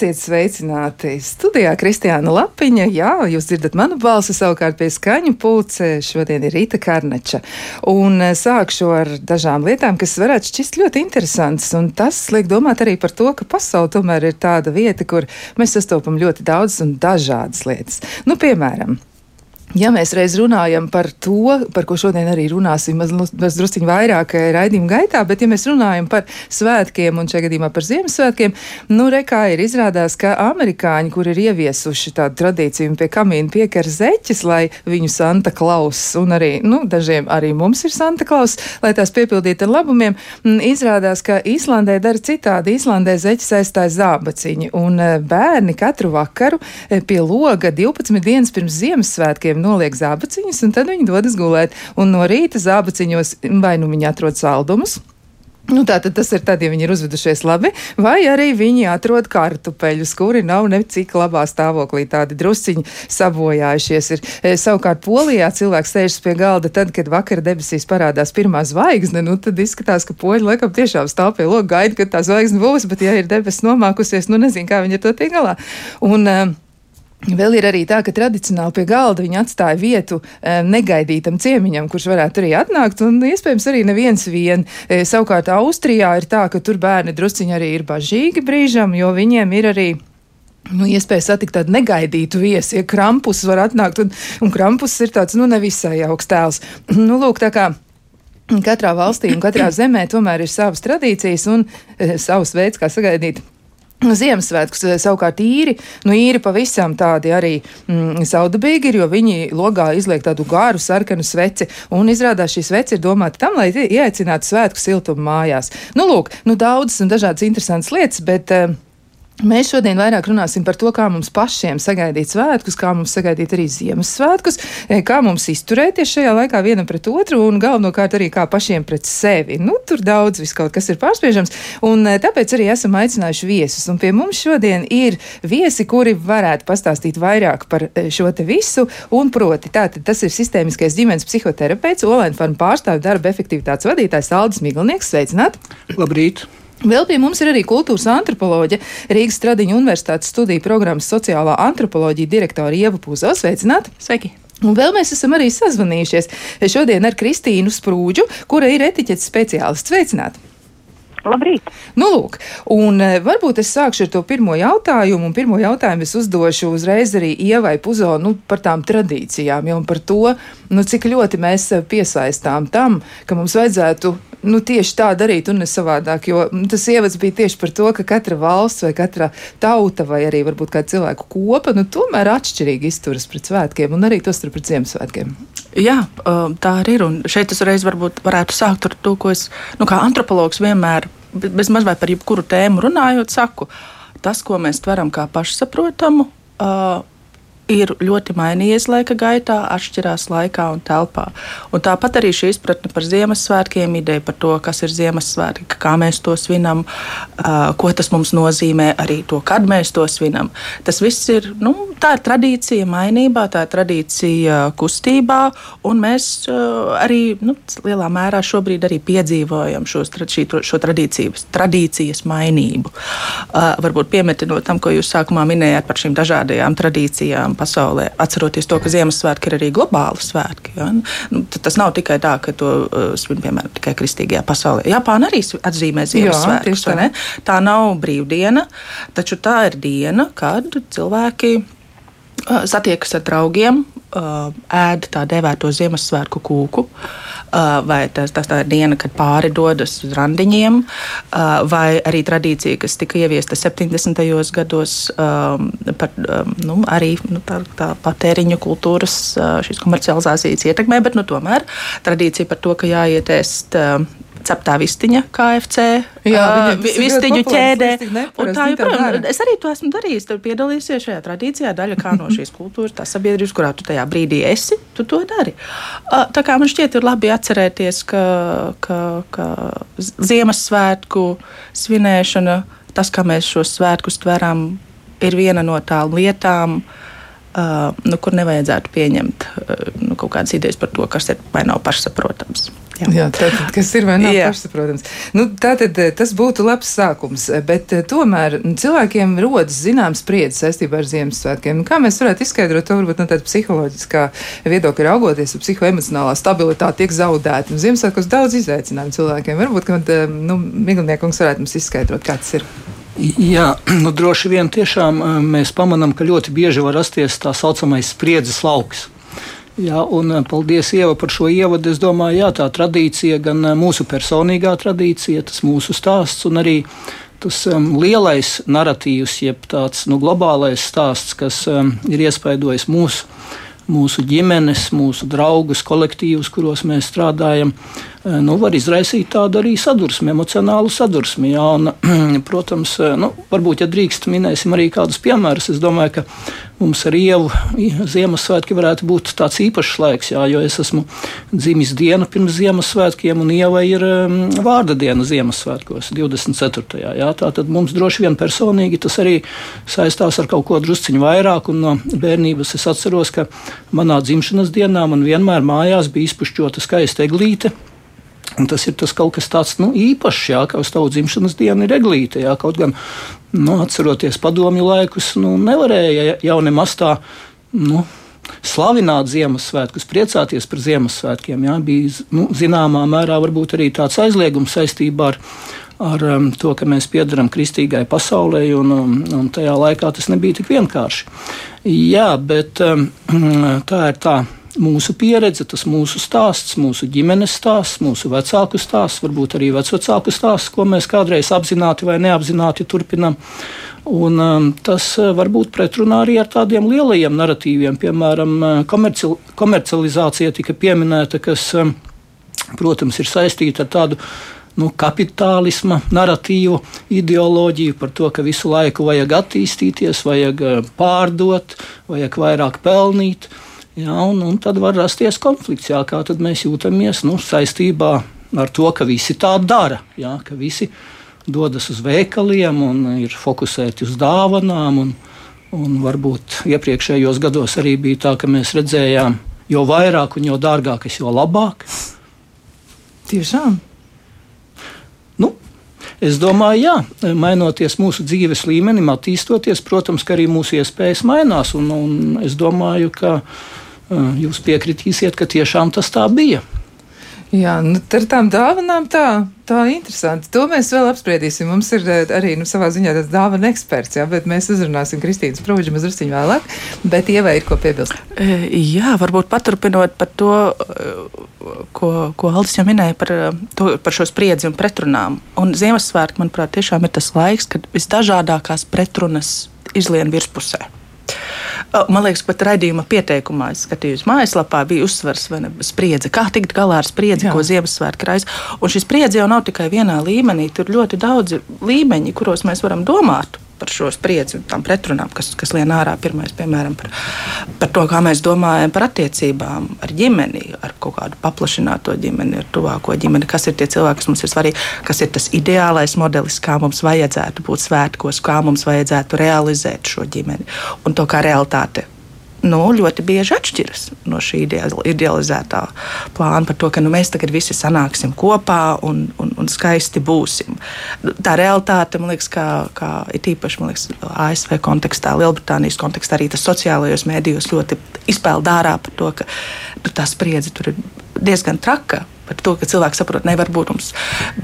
Esiet sveicināti studijā Kristiāna Lapiņa. Jā, jūs dzirdat manu balsi, savukārt pie skaņu pulce šodien ir Rīta Karneča. Un eh, sākšu ar dažām lietām, kas varētu šķist ļoti interesantas. Un tas liek domāt arī par to, ka pasaule tomēr ir tāda vieta, kur mēs sastopam ļoti daudz un dažādas lietas. Nu, piemēram, Ja mēs reiz runājam par to, par ko šodien arī runāsim, mazliet drusciņ vairāk eh, raidījuma gaitā, bet ja mēs runājam par svētkiem un šajā gadījumā par Ziemassvētkiem, nu rekā ir izrādās, ka amerikāņi, kur ir ieviesuši tādu tradīciju pie kamīna piekar zeķis, lai viņu Santa Klaus un arī, nu, dažiem arī mums ir Santa Klaus, lai tās piepildītu ar labumiem, izrādās, ka Īslandē dara citādi. Īslandē zeķis aizstāja zābaciņu un eh, bērni katru vakaru eh, pie loga 12 dienas pirms Ziemassvētkiem noliek zābaciņus, un tad viņi dodas gulēt. Un no rīta zābaciņos vai nu viņi atrod saldumus. Nu, Tātad tas ir tad, ja viņi ir uzvedušies labi, vai arī viņi atrod kartupeļus, kuri nav necik labā stāvoklī, tādi drusciņi sabojājušies. Ir. E, savukārt Polijā cilvēks sēžas pie galda tad, kad vakar debesīs parādās pirmā zvaigzne, nu tad izskatās, ka poļi laikam tiešām stāv pie loga gaida, kad tā zvaigzne būs, bet ja ir debesis nomākusies, nu nezinu, kā viņi ar to tiek galā. Un, uh, Vēl ir arī tā, ka tradicionāli pie galda viņi atstāja vietu e, negaidītam ciemiņam, kurš varētu arī atnākt, un iespējams arī neviens vien. E, savukārt Austrijā ir tā, ka tur bērni drusciņi arī ir bažīgi brīžam, jo viņiem ir arī. Nu, iespēja satikt tādu negaidītu viesi, ja krampus var atnākt, un, un krampus ir tāds, nu, nevisai augstēls. nu, lūk, tā kā katrā valstī un katrā zemē tomēr ir savas tradīcijas un e, savs veids, kā sagaidīt Ziemassvētkus eh, savukārt īri, nu īri pavisam tādi arī mm, saudabīgi ir, jo viņi logā izliek tādu gāru sarkanu sveci, un izrādās šī sveci ir domāta tam, lai ieaicinātu svētku siltumu mājās. Nu, lūk, nu daudzas un dažādas interesantas lietas, bet. Uh, Mēs šodien vairāk runāsim par to, kā mums pašiem sagaidīt svētkus, kā mums sagaidīt arī Ziemassvētkus, e, kā mums izturēties šajā laikā vienam pret otru un galvenokārt arī kā pašiem pret sevi. Nu, tur daudz viss kaut kas ir pārspiežams, un e, tāpēc arī esam aicinājuši viesus. Un pie mums šodien ir viesi, kuri varētu pastāstīt vairāk par e, šo te visu, un proti tātad tas ir sistēmiskais ģimenes psihoterapeits, Olēna Farma pārstāvja darba efektivitātes vadītājs Aldis Miglnieks. Sveicināt! Labrīt! Vēl pie mums ir arī kultūras antropoloģe, Rīgas Stradiņa Universitātes studiju programmas sociālā antropoloģija direktora Ieva Pūzo. Sveicināti! Sveiki! Un vēl mēs esam arī sazvanījušies šodien ar Kristīnu Sprūģu, kura ir etiķetes speciālists. Sveicināti! Labrīt! Nu, lūk, un e, varbūt es sākšu ar to pirmo jautājumu, un pirmo jautājumu es uzdošu uzreiz arī Ievai Puzo nu, par tām tradīcijām, jau par to, nu, cik ļoti mēs piesaistām tam, ka mums vajadzētu nu, tieši tā darīt un ne savādāk. Jo tas ievads bija tieši par to, ka katra valsts vai katra tauta vai arī varbūt kāda cilvēku kopa nu, tomēr atšķirīgi izturas pret svētkiem un arī tos pret Ziemassvētkiem. Jā, tā arī ir. Un šeit es reiz varētu sākt ar to, ko es nu, kā antropologs vienmēr, bez maz vai par jebkuru tēmu runājot, saku. Tas, ko mēs tveram kā pašsaprotamu, ir ļoti mainījies laika gaitā, atšķirās laikā un telpā. Un tāpat arī šī izpratne par Ziemassvētkiem, ideja par to, kas ir Ziemassvētki, kā mēs to svinam, ko tas mums nozīmē, arī to, kad mēs to svinam. Tas viss ir, nu, tā ir tradīcija mainībā, tā ir tradīcija kustībā, un mēs arī nu, lielā mērā šobrīd arī piedzīvojam šos, šī, šo tradīcijas, tradīcijas mainību. Varbūt piemetinot tam, ko jūs sākumā minējāt par šīm dažādajām tradīcijām pasaulē, atceroties to, ka Ziemassvētki ir arī globāli svētki. Ja? Nu, tas nav tikai tā, ka to uh, svin piemēram tikai kristīgajā pasaulē. Japāna arī atzīmē Ziemassvētkus. Tā. tā nav brīvdiena, taču tā ir diena, kad cilvēki satiekas ar draugiem, uh, ēd tā dēvēto Ziemassvētku kūku. Uh, vai tas, tas tā ir diena, kad pāri dodas uz randiņiem, vai arī tradīcija, kas tika ieviesta 70. gados, par, nu, arī nu, tā, tā patēriņu kultūras, šīs komercializācijas ietekmē, bet nu, tomēr tradīcija par to, ka jāietēst ceptā vistiņa, KFC, Jā, uh, vistiņu ķēdē. Tā joprojām, es arī to esmu darījis. Tur piedalīsies šajā tradīcijā, daļa kā no šīs kultūras, tā sabiedrības, kurā tu tajā brīdī esi, tu to dari. Uh, tā kā man šķiet, ir labi atcerēties, ka, ka, ka Ziemassvētku svinēšana, tas, kā mēs šos svētkus tveram, ir viena no tām lietām, uh, nu, kur nevajadzētu pieņemt uh, nu, kaut kādas idejas par to, kas ir vai nav pašsaprotams. Jā, jā tātad, kas ir vai nav pašsaprotams. Nu, tātad eh, tas būtu labs sākums, eh, bet eh, tomēr nu, cilvēkiem rodas zināms spriedzes saistībā ar Ziemassvētkiem. Kā mēs varētu izskaidrot to varbūt no tāda psiholoģiskā viedokļa raugoties, ka psihoemocionālā stabilitāte tiek zaudēta. Nu, Ziemassvētkos daudz izaicinājumu cilvēkiem. Varbūt, ka nu, Migliniekums varētu mums izskaidrot, kā tas ir. Jā, nu, droši vien tiešām mēs pamanām, ka ļoti bieži var rasties tā saucamais spriedzes lauks. Jā, un eh, paldies Ieva par šo ievadu. Es domāju, jā, tā tradīcija, gan eh, mūsu personīgā tradīcija, tas mūsu stāsts un arī tas um, lielais narratīvs, jeb tāds nu, globālais stāsts, kas um, ir iespaidojis mūsu, mūsu ģimenes, mūsu draugus, kolektīvus, kuros mēs strādājam. Eh, nu, var izraisīt tādu arī sadursmi, emocionālu sadursmi. Jā, un, protams, eh, nu, varbūt, ja drīkst, minēsim arī kādus piemērus. Es domāju, ka mums ar ievu Ziemassvētki varētu būt tāds īpašs laiks, jā, jo es esmu dzimis dienu pirms Ziemassvētkiem, un ieva ir um, vārda diena Ziemassvētkos, 24. Jā, tā tad mums droši vien personīgi tas arī saistās ar kaut ko drusciņu vairāk, un no bērnības es atceros, ka manā dzimšanas dienā man vienmēr mājās bija izpušķota skaista eglīte. Un tas ir tas kaut kas tāds nu, īpašs, jā, ka uz tavu dzimšanas dienu ir eglīte. Jā, kaut gan, nu, atceroties padomju laikus, nu, nevarēja jau nemaz tā. Nu, Slavināt Ziemassvētkus, priecāties par Ziemassvētkiem. Jā, bija nu, zināmā mērā arī tāds aizliegums saistībā ar, ar um, to, ka mēs piedaram kristīgai pasaulē, un, um, un tajā laikā tas nebija tik vienkārši. Jā, bet um, tā ir tā mūsu pieredze, tas mūsu stāsts, mūsu ģimenes stāsts, mūsu vecāku stāsts, varbūt arī vecāku stāsts, ko mēs kādreiz apzināti vai neapzināti turpinām. Un, um, tas uh, var būt pretrunā arī ar tādiem lielajiem narratīviem, piemēram, uh, komerci komercializācija tika pieminēta, kas, um, protams, ir saistīta ar tādu nu, kapitālisma narratīvu, ideoloģiju par to, ka visu laiku vajag attīstīties, vajag uh, pārdot, vajag vairāk pelnīt. Jā, un, un tad var rasties konflikts, jā, kā mēs jūtamies nu, saistībā ar to, ka visi tā dara. Jā, ka visi dodas uz veikaliem un ir fokusēti uz dāvanām. Un, un varbūt iepriekšējos gados arī bija tā, ka mēs redzējām, jo vairāk un jo dārgākas, jo labāk. Tiešām. Nu, Es domāju, jā, mainoties mūsu dzīves līmenim, attīstoties, protams, arī mūsu iespējas mainās. Un, un es domāju, ka jūs piekritīsiet, ka tiešām tas tā bija. Jā, nu, ar tām dāvanām tā, tā interesanti. To mēs vēl apspriedīsim. Mums ir arī nu, savā ziņā tāds dāvana eksperts, jā, bet mēs uzrunāsim Kristīnas Prūģi mazliet vēlāk. Bet ievai ir ko piebilst. Jā, varbūt paturpinot par to, ko, ko Aldis jau minēja par, to, par šo spriedzi un pretrunām. Un Ziemassvētki, manuprāt, tiešām ir tas laiks, kad visdažādākās pretrunas izlien virspusē. Man liekas, pat raidījuma pieteikumā, es skatījos mājaslapā, bija uzsvers vai ne spriedze. Kā tikt galā ar spriedzi, Jā. ko Ziemassvētku raisa. Un šī spriedze jau nav tikai vienā līmenī, tur ļoti daudzi līmeņi, kuros mēs varam domāt par šo spriedzi tām pretrunām, kas, kas lien ārā. Pirmais, piemēram, par, par to, kā mēs domājam par attiecībām ar ģimeni, ar kaut kādu paplašināto ģimeni, ar tuvāko ģimeni, kas ir tie cilvēki, kas mums ir svarīgi, kas ir tas ideālais modelis, kā mums vajadzētu būt svētkos, kā mums vajadzētu realizēt šo ģimeni un to kā realitāte nu, ļoti bieži atšķiras no šī idealizētā plāna par to, ka nu, mēs tagad visi sanāksim kopā un, un, un skaisti būsim. Tā realitāte, man liekas, kā, kā ir īpaši liekas, ASV kontekstā, Lielbritānijas kontekstā, arī tas sociālajos mēdījos ļoti izpeld ārā par to, ka nu, tā spriedze tur ir diezgan traka. To, ka cilvēks saprot, nevar būt mums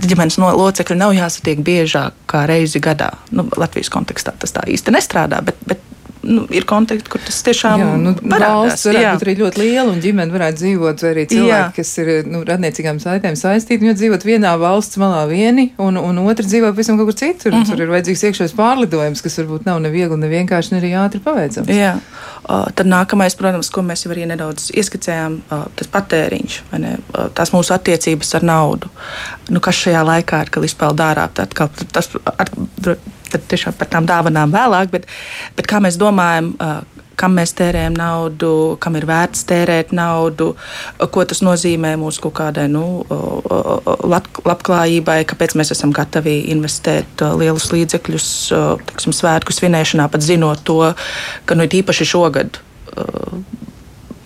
ģimenes locekļi nav jāsatiek biežāk kā reizi gadā. Nu, Latvijas kontekstā tas tā īsti nestrādā, bet, bet nu, ir konteksti, kur tas tiešām jā, nu, parādās. Valsts varētu jā. būt arī ļoti liela, un ģimene varētu dzīvot, vai arī cilvēki, jā. kas ir nu, radniecīgām saitēm saistīti, viņi dzīvot vienā valsts malā vieni, un, un otrs dzīvo pavisam kaut kur citur. Mm -hmm. Tur ir vajadzīgs iekšējais pārlidojums, kas varbūt nav ne viegli, ne vienkārši, ne arī ātri paveicams. Jā. Uh, tad nākamais, protams, ko mēs jau arī nedaudz ieskicējām, uh, tas patēriņš, ne, uh, tās mūsu attiecības ar naudu. Nu, kas šajā laikā ir, kad izpeld ārā, tad tas ar, tad tiešām par tām dāvanām vēlāk, bet, bet kā mēs domājam, kam mēs tērējam naudu, kam ir vērts tērēt naudu, ko tas nozīmē mūsu kaut kādai nu, labklājībai, kāpēc mēs esam gatavi investēt lielus līdzekļus teksim, svētku svinēšanā, pat zinot to, ka nu, īpaši šogad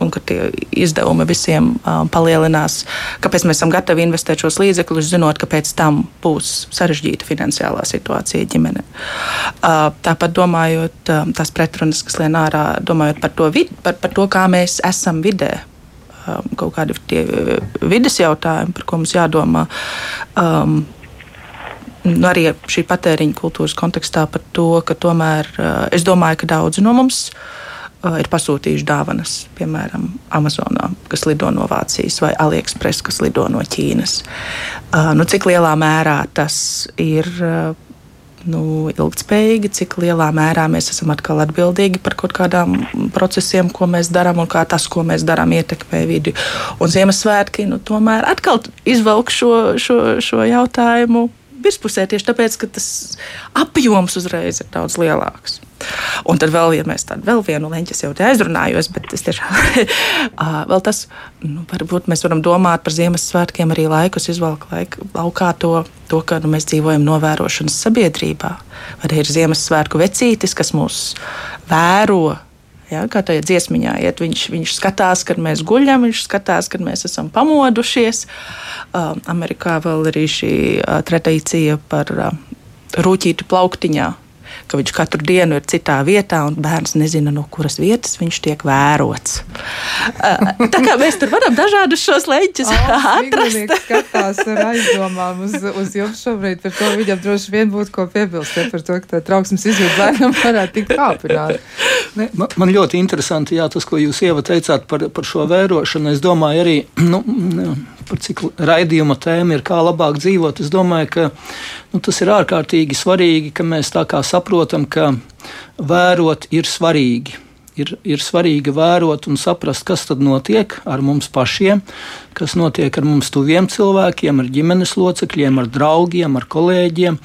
un ka tie izdevumi visiem um, palielinās. Kāpēc mēs esam gatavi investēt šos līdzekļus, zinot, ka pēc tam būs sarežģīta finansiālā situācija ģimene. Uh, tāpat domājot um, tās pretrunas, kas lien ārā, domājot par to, vid, par, par to kā mēs esam vidē. Um, kaut kādi tie vidas jautājumi, par ko mums jādomā. Um, Nu, arī šī patēriņa kultūras kontekstā par to, ka tomēr uh, es domāju, ka daudzi no mums Uh, ir pasūtījuši dāvanas, piemēram, Amazonā, kas lido no Vācijas, vai AliExpress, kas lido no Ķīnas. Uh, nu, cik lielā mērā tas ir uh, nu, ilgspējīgi, cik lielā mērā mēs esam atkal atbildīgi par kaut kādām procesiem, ko mēs darām, un kā tas, ko mēs darām, ietekmē vidi. Un Ziemassvētki nu, tomēr atkal izvelk šo, šo, šo jautājumu virspusē tieši tāpēc, ka tas apjoms uzreiz ir daudz lielāks. Un tad vēl, ja mēs tādu vēl vienu leņķi jau te aizrunājos, bet es tiešām vēl tas, nu, varbūt mēs varam domāt par Ziemassvētkiem arī laikus, izvelk laiku, laukā to, to ka nu, mēs dzīvojam novērošanas sabiedrībā. Vai ir Ziemassvētku vecītis, kas mūs vēro Ja, kā tajā dziesmiņā iet, viņš, viņš skatās, kad mēs guļam, viņš skatās, kad mēs esam pamodušies. Uh, Amerikā vēl ir šī uh, tradīcija par uh, rūtītu plauktiņā ka viņš katru dienu ir citā vietā, un bērns nezina, no kuras vietas viņš tiek vērots. Tā kā mēs tur varam dažādus šos leņķus atrast. skatās ar aizdomām uz, uz jums šobrīd, par to viņam droši vien būtu ko piebilst, ja par to, ka tā trauksmes izjūta bērnam varētu tikt kāpināt. Ne, man, man ļoti interesanti, jā, tas, ko jūs ieva teicāt par, par šo vērošanu. Es domāju arī, nu, par cik raidījuma tēma ir, kā labāk dzīvot. Es domāju, ka nu, tas ir ārkārtīgi svarīgi, ka mēs tā kā saprotam, ka vērot ir svarīgi. Ir, ir svarīgi vērot un saprast, kas tad notiek ar mums pašiem, kas notiek ar mums tuviem cilvēkiem, ar ģimenes locekļiem, ar draugiem, ar kolēģiem.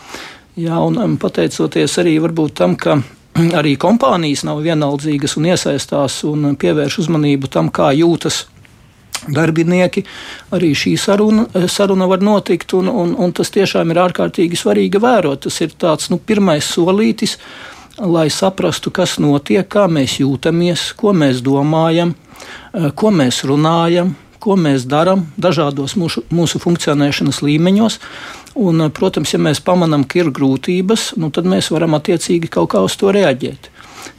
Jā, un um, pateicoties arī tam, ka arī kompānijas nav vienaldzīgas un iesaistās un pievērš uzmanību tam, kā jūtas darbinieki, arī šī saruna, saruna var notikt, un, un, un tas tiešām ir ārkārtīgi svarīgi vērot. Tas ir tāds nu, pirmais solītis, lai saprastu, kas notiek, kā mēs jūtamies, ko mēs domājam, eh, ko mēs runājam, ko mēs darām dažādos mūsu, mūsu funkcionēšanas līmeņos. Un, eh, protams, ja mēs pamanām, ka ir grūtības, nu, tad mēs varam attiecīgi kaut kā uz to reaģēt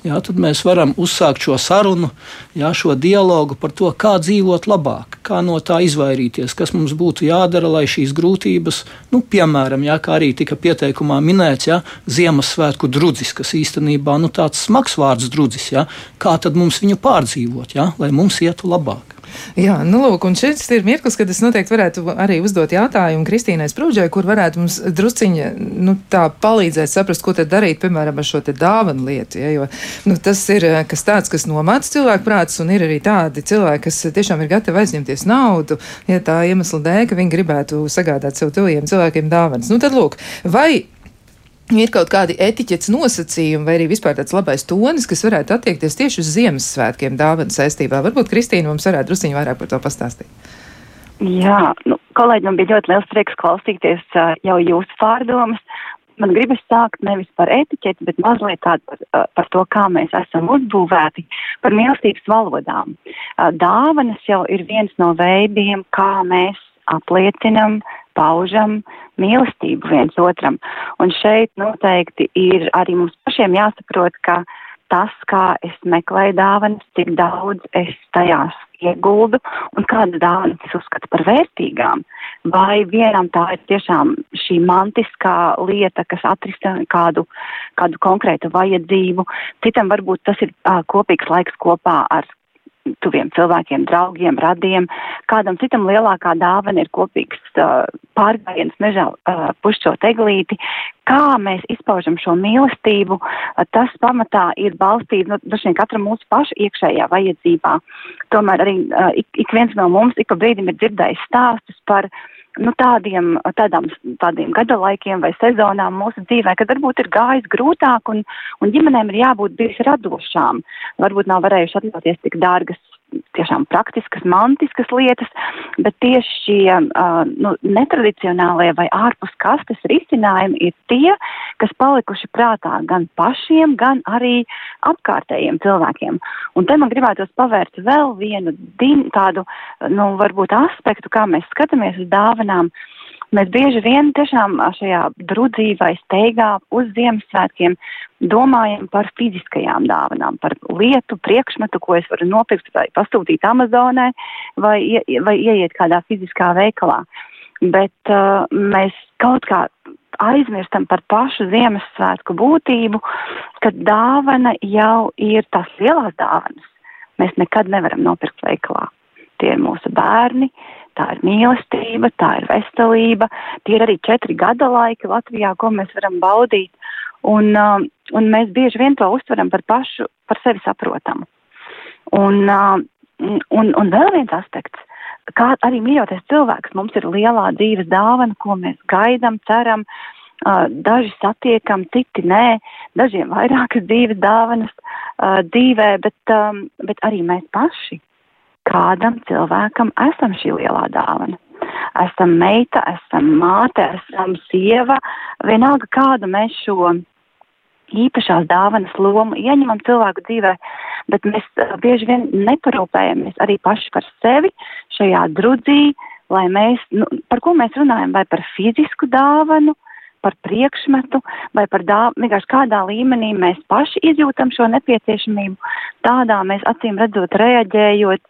jā, tad mēs varam uzsākt šo sarunu, jā, šo dialogu par to, kā dzīvot labāk, kā no tā izvairīties, kas mums būtu jādara, lai šīs grūtības, nu, piemēram, jā, kā arī tika pieteikumā minēts, jā, Ziemassvētku drudzis, kas īstenībā nu, tāds smags vārds drudzis, jā, kā tad mums viņu pārdzīvot, jā, lai mums ietu labāk. Jā, nu, lūk, un šis ir mirklis, kad es noteikti varētu arī uzdot jautājumu Kristīnai Sprūdžai, kur varētu mums drusciņa, nu, tā palīdzēt saprast, ko tad darīt, piemēram, ar šo te dāvanu lietu, ja, jo, nu, tas ir eh, kas tāds, kas nomāca cilvēku prātus, un ir arī tādi cilvēki, kas tiešām ir gatavi aizņemties naudu, ja tā iemesla dēļ, ka viņi gribētu sagādāt sev tuviem cilvēkiem dāvanas. Nu, tad, lūk, vai ir kaut kādi etiķetes nosacījumi vai arī vispār tāds labais tonis, kas varētu attiekties tieši uz Ziemassvētkiem dāvanu saistībā. Varbūt Kristīna mums varētu drusciņi vairāk par to pastāstīt. Jā, nu, kolēģi, man bija ļoti liels prieks klausīties jau jūsu pārdomas. Man gribas sākt nevis par etiķeti, bet mazliet tādu par, par to, kā mēs esam uzbūvēti, par mīlestības valodām. Dāvanas jau ir viens no veidiem, kā mēs apliecinam paužam mīlestību viens otram. Un šeit noteikti ir arī mums pašiem jāsaprot, ka tas, kā es meklēju dāvanas, cik daudz es tajās ieguldu un kādas dāvanas es uzskatu par vērtīgām. Vai vienam tā ir tiešām šī mantiskā lieta, kas atrisina kādu, kādu konkrētu vajadzību, citam varbūt tas ir uh, kopīgs laiks kopā ar tuviem cilvēkiem, draugiem, radiem. Kādam citam lielākā dāvana ir kopīgs uh, pārgājiens mežā, uh, pušķot eglīti. Kā mēs izpaužam šo mīlestību, uh, tas pamatā ir balstīts nu, katram mūsu pašu iekšējā vajadzībā. Tomēr arī uh, ik, ik viens no mums ik pa brīdim ir dzirdējis stāstus par uh, nu, tādiem, tādām, tādiem gadalaikiem vai sezonām mūsu dzīvē, kad varbūt ir gājis grūtāk un, un ģimenēm ir jābūt bijusi radošām. Varbūt nav varējuši atļauties tik dārgas tiešām praktiskas, mantiskas lietas, bet tieši šie uh, nu, netradicionālie vai ārpus kastes risinājumi ir tie, kas palikuši prātā gan pašiem, gan arī apkārtējiem cilvēkiem. Un te man gribētos pavērt vēl vienu din, tādu, nu, varbūt aspektu, kā mēs skatāmies uz dāvanām. Uh, Mēs bieži vien tiešām šajā drudzī vai steigā uz Ziemassvētkiem domājam par fiziskajām dāvanām, par lietu, priekšmetu, ko es varu nopirkt vai pasūtīt Amazonē vai, vai ieiet kādā fiziskā veikalā. Bet uh, mēs kaut kā aizmirstam par pašu Ziemassvētku būtību, ka dāvana jau ir tās lielās dāvanas. Mēs nekad nevaram nopirkt veikalā. Tie ir mūsu bērni, tā ir mīlestība, tā ir veselība, tie ir arī četri gada laiki Latvijā, ko mēs varam baudīt, un, uh, un mēs bieži vien to uztveram par pašu, par sevi saprotamu. Un, uh, un, un vēl viens aspekts, kā arī mīļoties cilvēks, mums ir lielā dzīves dāvana, ko mēs gaidam, ceram, uh, daži satiekam, citi nē, dažiem vairākas dzīves dāvanas uh, dzīvē, bet, um, bet arī mēs paši kādam cilvēkam esam šī lielā dāvana. Esam meita, esam māte, esam sieva, vienalga kādu mēs šo īpašās dāvanas lomu ieņemam cilvēku dzīvē, bet mēs uh, bieži vien neparūpējamies arī paši par sevi šajā drudzī, lai mēs, nu, par ko mēs runājam, vai par fizisku dāvanu, par priekšmetu, vai par dāvanu, vienkārši kādā līmenī mēs paši izjūtam šo nepieciešamību, tādā mēs acīm redzot reaģējot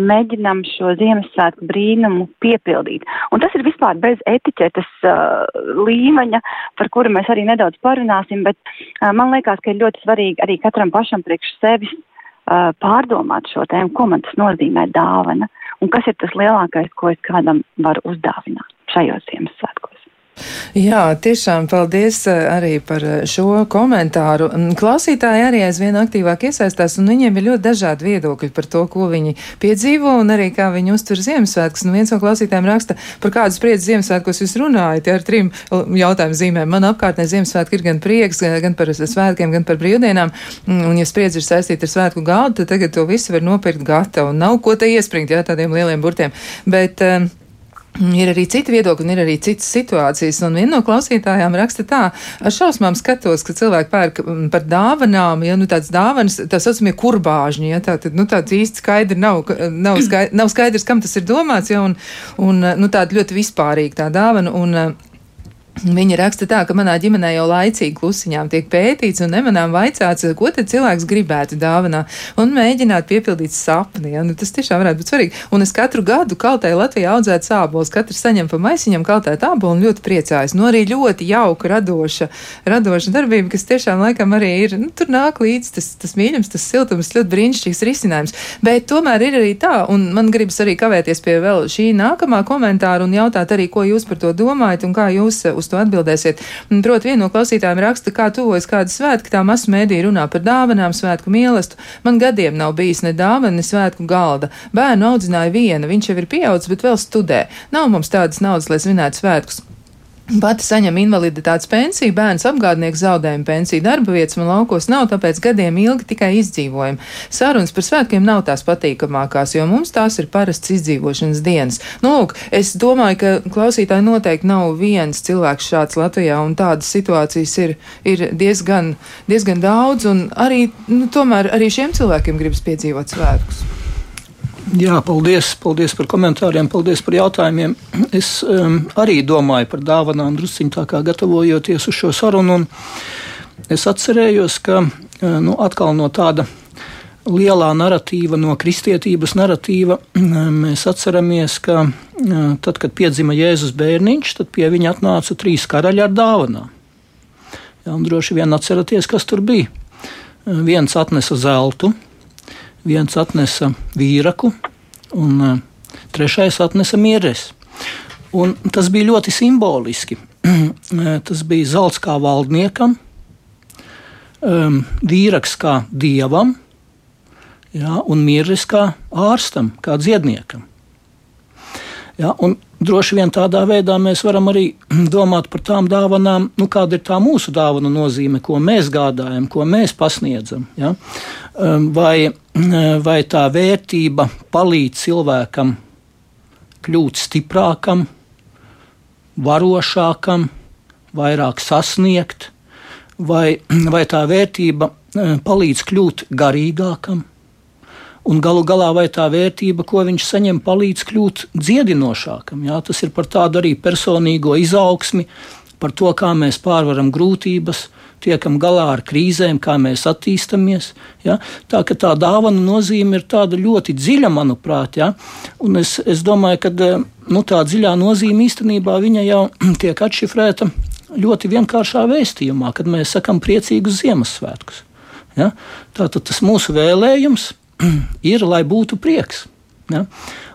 mēģinam šo Ziemassvētku brīnumu piepildīt. Un tas ir vispār bez etiķetes uh, līmeņa, par kuru mēs arī nedaudz parunāsim, bet uh, man liekas, ka ir ļoti svarīgi arī katram pašam priekš sevis uh, pārdomāt šo tēmu, ko man tas nozīmē dāvana un kas ir tas lielākais, ko es kādam varu uzdāvināt šajos Ziemassvētkos. Jā, tiešām paldies eh, arī par eh, šo komentāru. Mm, klausītāji arī aizvien aktīvāk iesaistās, un viņiem ir ļoti dažādi viedokļi par to, ko viņi piedzīvo un arī kā viņi uztver Ziemassvētkus. Nu, viens no klausītājiem raksta, par kādu spriedzi Ziemassvētkos jūs runājat, ar trim jautājumu zīmēm. Man apkārtnē Ziemassvētki ir gan prieks, gan par svētkiem, gan par brīvdienām, mm, un ja spriedzi ir saistīta ar svētku galdu, tad tagad to visu var nopirkt gatavu. Nav ko te iespringt, jā, tādiem lieliem burtiem. Bet, uh, Ir arī citi viedokļi, un ir arī citas situācijas. Un viena no klausītājām raksta tā, ar šausmām skatos, ka cilvēki pērk mm, par dāvanām, ja nu tāds dāvanas, tā saucamie kurbāžņi, ja tā tad, nu tāds īsti skaidri nav, nav, skaidrs, nav skaidrs, kam tas ir domāts, ja un, un nu tāda ļoti vispārīga tā dāvana. Un, Viņa raksta tā, ka manā ģimenē jau laicīgi klusiņām tiek pētīts un nemanām vaicāts, ko tad cilvēks gribētu dāvanā un mēģināt piepildīt sapni. Ja? Nu, tas tiešām varētu būt svarīgi. Un es katru gadu kaltēju Latvijā audzēt sābolus, katrs saņem pa maisiņam kaltēt ābolu un ļoti priecājas. Nu, arī ļoti jauka, radoša, radoša darbība, kas tiešām laikam arī ir, nu, tur nāk līdz tas, tas mīļums, tas siltums, ļoti brīnišķīgs risinājums. Bet tomēr ir arī tā, un man gribas arī kavēties pie vēl šī nākamā komentāra un jautāt arī, ko jūs par to domājat un kā jūs uz to atbildēsiet. Proti, viena no klausītājiem raksta, kā tuvojas kāda svētka, tā masu mēdī runā par dāvanām, svētku mīlestību. Man gadiem nav bijis ne dāvana, ne svētku galda. Bērnu audzināja viena, viņš jau ir pieaudzis, bet vēl studē. Nav mums tādas naudas, lai svinētu svētkus. Pati saņem invaliditātes pensiju, bērns apgādnieks zaudējumu pensiju, darba vietas man laukos nav, tāpēc gadiem ilgi tikai izdzīvojam. Sarunas par svētkiem nav tās patīkamākās, jo mums tās ir parasts izdzīvošanas dienas. Nu, lūk, es domāju, ka klausītāji noteikti nav viens cilvēks šāds Latvijā, un tādas situācijas ir, ir diezgan, diezgan daudz, un arī, nu, tomēr arī šiem cilvēkiem gribas piedzīvot svētkus. Jā, paldies, paldies par komentāriem, paldies par jautājumiem. Es um, arī domāju par dāvanām drusciņā tā kā gatavojoties uz šo sarunu. Es atcerējos, ka uh, nu, atkal no tāda lielā narratīva, no kristietības narratīva, um, mēs atceramies, ka uh, tad, kad piedzima Jēzus bērniņš, tad pie viņa atnāca trīs karaļi ar dāvanām. Ja, droši vien atceraties, kas tur bija. Uh, viens atnesa zeltu, viens atnesa vīraku, un uh, trešais atnesa mieres. Un tas bija ļoti simboliski. tas bija zelts kā valdniekam, um, vīraks kā dievam, jā, un mieres kā ārstam, kā dziedniekam. Ja, droši vien tādā veidā mēs varam arī domāt par tām dāvanām, nu, kāda ir tā mūsu dāvana nozīme, ko mēs gādājam, ko mēs pasniedzam. Ja? Um, vai vai tā vērtība palīdz cilvēkam kļūt stiprākam, varošākam, vairāk sasniegt, vai, vai tā vērtība palīdz kļūt garīgākam, un galu galā vai tā vērtība, ko viņš saņem, palīdz kļūt dziedinošākam. Jā? Tas ir par tādu arī personīgo izaugsmi, par to, kā mēs pārvaram grūtības, tiekam galā ar krīzēm, kā mēs attīstāmies. Ja? Tā tā dāvana nozīme ir tāda ļoti dziļa, manuprāt. Ja? Un es, es domāju, ka nu, tā dziļā nozīme īstenībā jau tiek atšifrēta ļoti vienkāršā vēstījumā, kad mēs sakam priecīgus Ziemassvētkus. Ja? Tātad tas mūsu vēlējums ir, lai būtu prieks. Ja?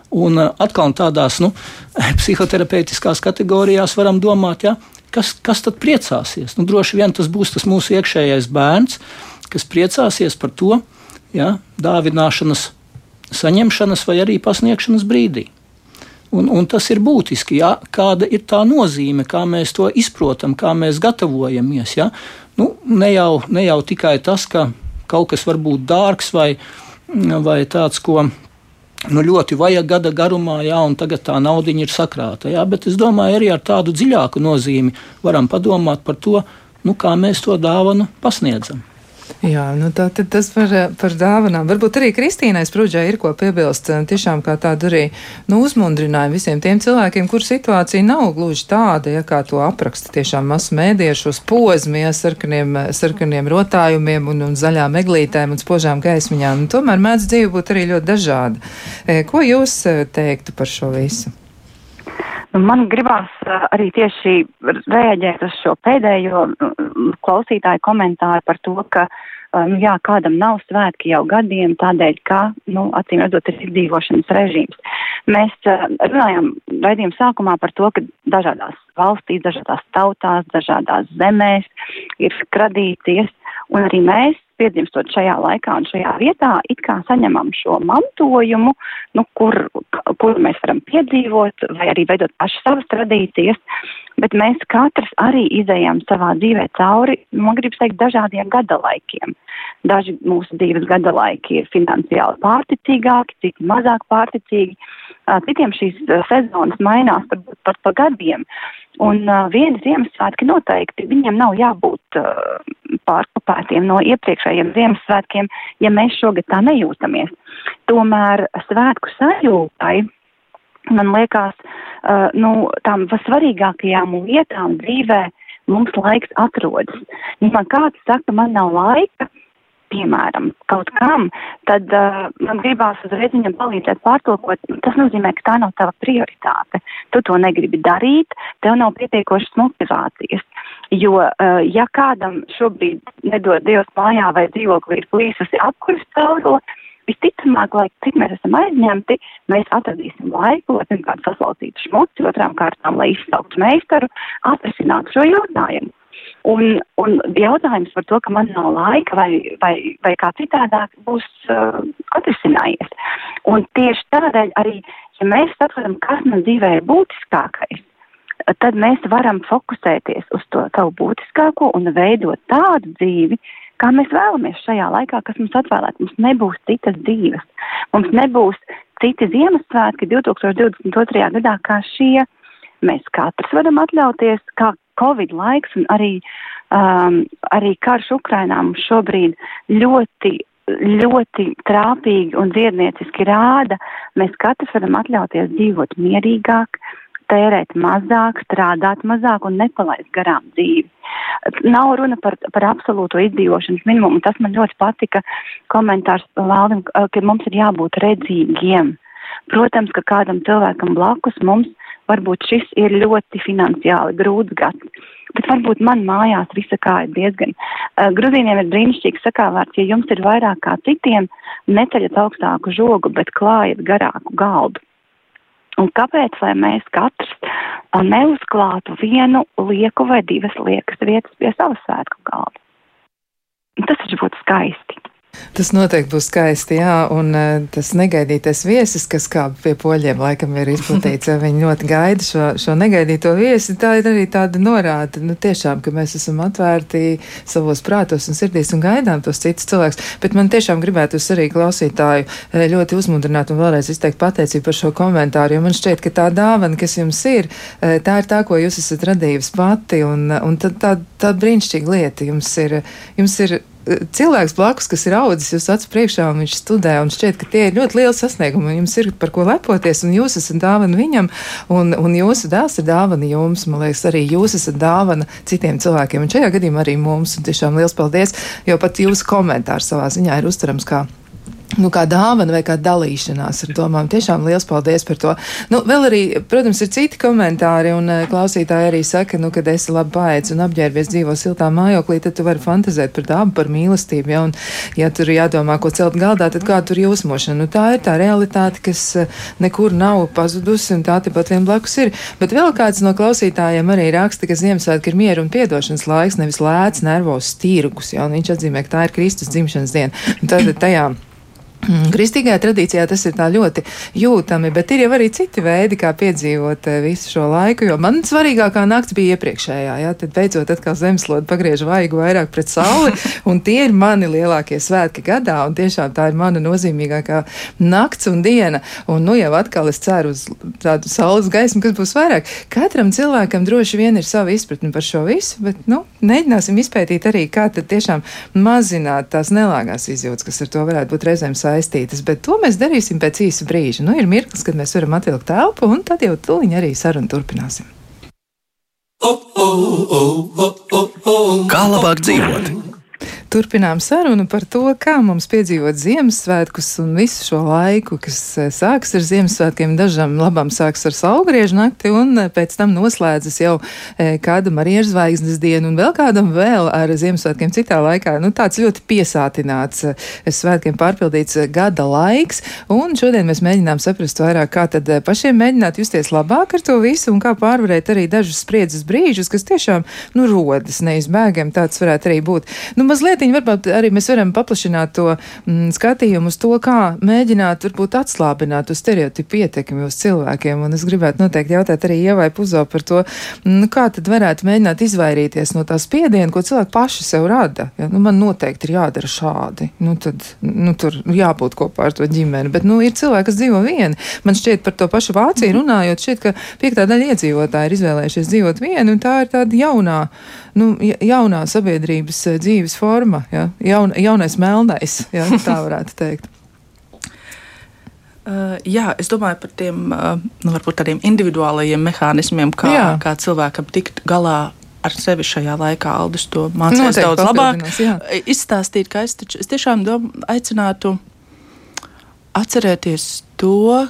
Un atkal tādās nu, psihoterapeitiskās kategorijās varam domāt, ja, kas, kas tad priecāsies? Nu, droši vien tas būs tas mūsu iekšējais bērns, kas priecāsies par to ja, dāvināšanas, saņemšanas vai arī pasniegšanas brīdī. Un, un tas ir būtiski, ja, kāda ir tā nozīme, kā mēs to izprotam, kā mēs gatavojamies. Ja. Nu, ne, jau, ne jau tikai tas, ka kaut kas var būt dārgs vai, vai tāds, ko nu, ļoti vajag gada garumā, jā, un tagad tā nauda ir sakrāta. Jā, bet es domāju, arī ar tādu dziļāku nozīmi varam padomāt par to, nu, kā mēs to dāvanu pasniedzam. Jā, nu tā, tas par, par dāvanām. Varbūt arī Kristīnai Sprūdžai ir ko piebilst. Tiešām kā tādu arī nu, uzmundrinājumu visiem tiem cilvēkiem, kur situācija nav gluži tāda, ja kā to apraksta tiešām masu mēdiešos pozmi, ja sarkaniem, sarkaniem rotājumiem un, un zaļām eglītēm un spožām gaismiņām. Un tomēr mēdz dzīve būt arī ļoti dažāda. E, ko jūs teiktu par šo visu? Nu, man gribās arī tieši rēģēt uz šo pēdējo klausītāju komentāru par to, ka nu, jā, kādam nav svētki jau gadiem, tādēļ, ka, nu, acīm redzot, ir izdzīvošanas režīms. Mēs runājam raidījuma sākumā par to, ka dažādās valstīs, dažādās tautās, dažādās zemēs ir tradīcijas, un arī mēs piedzimstot šajā laikā un šajā vietā, it kā saņemam šo mantojumu, nu, kur, kur mēs varam piedzīvot vai arī veidot pašas savas tradīcijas, bet mēs katrs arī izējām savā dzīvē cauri, man gribas teikt, dažādiem gadalaikiem. Daži mūsu dzīves gadalaiki ir finansiāli pārticīgāki, citi mazāk pārticīgi, citiem šīs sezonas mainās pat, pat pa gadiem. Un uh, viena Ziemassvētki noteikti viņiem nav jābūt uh, pārkopētiem no iepriekšējiem Ziemassvētkiem, ja mēs šogad tā nejūtamies. Tomēr svētku sajūtai, man liekas, uh, nu, tām svarīgākajām lietām dzīvē mums laiks atrodas. Ja man kāds saka, man nav laika, piemēram, kaut kam, tad uh, man gribās uzreiz viņam palīdzēt pārtulkot. Tas nozīmē, ka tā nav tava prioritāte. Tu to negribi darīt, tev nav pietiekošas motivācijas. Jo, uh, ja kādam šobrīd nedod Dievs mājā vai dzīvoklī ir plīsusi apkuras caurule, visticamāk, lai cik mēs esam aizņemti, mēs atradīsim laiku, lai pirmkārt saslaucītu šmuci, otrām kārtām, lai izsauktu meistaru, atrisinātu šo jautājumu. Un, un jautājums par to, ka man nav laika vai, vai, vai kā citādāk būs uh, atrisinājies. Un tieši tādēļ arī, ja mēs saprotam, kas man dzīvē ir būtiskākais, tad mēs varam fokusēties uz to savu būtiskāko un veidot tādu dzīvi, kā mēs vēlamies šajā laikā, kas mums atvēlēts. Mums nebūs citas dzīves. Mums nebūs citi Ziemassvētki 2022. gadā kā šie. Mēs katrs varam atļauties, kā Covid laiks un arī, um, arī karš Ukrainā mums šobrīd ļoti ļoti trāpīgi un dziednieciski rāda, mēs katrs varam atļauties dzīvot mierīgāk, tērēt mazāk, strādāt mazāk un nepalaist garām dzīvi. Nav runa par, par absolūto izdzīvošanas minimumu. Tas man ļoti patika komentārs Valdim, ka mums ir jābūt redzīgiem. Protams, ka kādam cilvēkam blakus mums varbūt šis ir ļoti finansiāli grūts gads. Bet varbūt man mājās visa kā ir diezgan. Uh, Gruzīniem ir brīnišķīgs sakāvārds, ja jums ir vairāk kā citiem, neceļat augstāku žogu, bet klājat garāku galdu. Un kāpēc, lai mēs katrs neuzklātu vienu lieku vai divas liekas vietas pie savas svētku galda? Tas taču būtu skaisti. Tas noteikti būs skaisti, jā, un uh, tas negaidītais viesis, kas kā pie poļiem laikam ir izplatīts, viņi ļoti gaida šo, šo negaidīto viesi, tā ir arī tāda norāda, nu tiešām, ka mēs esam atvērti savos prātos un sirdīs un gaidām tos citus cilvēkus, bet man tiešām gribētu arī klausītāju eh, ļoti uzmundrināt un vēlreiz izteikt pateicību par šo komentāru, jo man šķiet, ka tā dāvana, kas jums ir, eh, tā ir tā, ko jūs esat radījusi pati, un, un tā, tā, tā brīnišķīga lieta jums ir, jums ir cilvēks blakus, kas ir audzis jūs acu priekšā un viņš studē, un šķiet, ka tie ir ļoti lieli sasniegumi, un jums ir par ko lepoties, un jūs esat dāvana viņam, un, un jūsu dēls ir dāvana jums, man liekas, arī jūs esat dāvana citiem cilvēkiem, un šajā gadījumā arī mums, un tiešām liels paldies, jo pat jūsu komentārs savā ziņā ir uztverams kā nu, kā dāvana vai kā dalīšanās ar domām. Tiešām liels paldies par to. Nu, vēl arī, protams, ir citi komentāri, un uh, klausītāji arī saka, nu, kad esi labi paēdis un apģērbies dzīvo siltā mājoklī, tad tu vari fantazēt par dabu, par mīlestību. Ja, un, ja tur jādomā, ko celt galdā, tad kā tur jūsmošana. Nu, tā ir tā realitāte, kas uh, nekur nav pazudusi, un tā tepat vien blakus ir. Bet vēl kāds no klausītājiem arī raksta, ka Ziemassvētki ir mieru un piedošanas laiks, nevis lēts nervos tirgus. Ja, viņš atzīmē, ka tā ir Kristus dzimšanas diena. Un tad tajā kristīgajā tradīcijā tas ir tā ļoti jūtami, bet ir jau arī citi veidi, kā piedzīvot eh, visu šo laiku. Jo man svarīgākā nakts bija iepriekšējā, jā, tad beidzot atkal zemeslode pagriež vaigu vairāk pret sauli, un tie ir mani lielākie svētki gadā, un tiešām tā ir mana nozīmīgākā nakts un diena. Un nu jau atkal es ceru uz tādu saules gaismu, kas būs vairāk. Katram cilvēkam droši vien ir sava izpratne par šo visu, bet, nu, mēģināsim izpētīt arī, kā tad tiešām mazināt tās nelāgās izjūtas, kas ar to varētu būt reizēm saistītas saistītas, bet to mēs darīsim pēc īsa brīža. Nu, ir mirklis, kad mēs varam atvilkt telpu, un tad jau tuliņi arī sarunu turpināsim. Kā labāk dzīvot? Turpinām sarunu par to, kā mums piedzīvot Ziemassvētkus un visu šo laiku, kas eh, sākas ar Ziemassvētkiem. Dažam labam sākas ar saulgriežu nakti, un eh, pēc tam noslēdzas jau eh, kāda Marijas zvaigznes diena, un vēl kādam vēl ar Ziemassvētkiem citā laikā. Nu, tāds ļoti piesātināts svētkiem pārpildīts gada laiks, un šodien mēs mēģinām saprast vairāk, kā tad pašiem mēģināt justies labāk ar to visu, un kā pārvarēt arī dažus spriedzes brīžus, kas tiešām, nu, rodas neizbēgami. Tāds varētu arī būt. Nu, mazliet mazliet varbūt arī mēs varam paplašināt to mm, skatījumu uz to, kā mēģināt varbūt atslābināt uz stereotipu ietekmi uz cilvēkiem. Un es gribētu noteikti jautāt arī Ievai Puzo par to, mm, kā tad varētu mēģināt izvairīties no tā spiediena, ko cilvēki paši sev rada. Ja? Nu, man noteikti ir jādara šādi. Nu, tad, nu, tur jābūt kopā ar to ģimeni. Bet, nu, ir cilvēki, kas dzīvo vieni. Man šķiet par to pašu Vāciju mhm. runājot, šķiet, ka piektā daļa iedzīvotāji ir izvēlējušies dzīvot vieni, un tā ir tāda jaunā nu, jaunā sabiedrības eh, dzīves forma, ja? Jaun, jaunais melnais, ja? tā varētu teikt. Uh, jā, es domāju par tiem uh, nu, tādiem individuālajiem mehānismiem, kā, jā. kā cilvēkam tikt galā ar sevi šajā laikā. Aldis to mācījās daudz labāk. Jā. Izstāstīt, ka es, taču, es tiešām dom, aicinātu atcerēties to,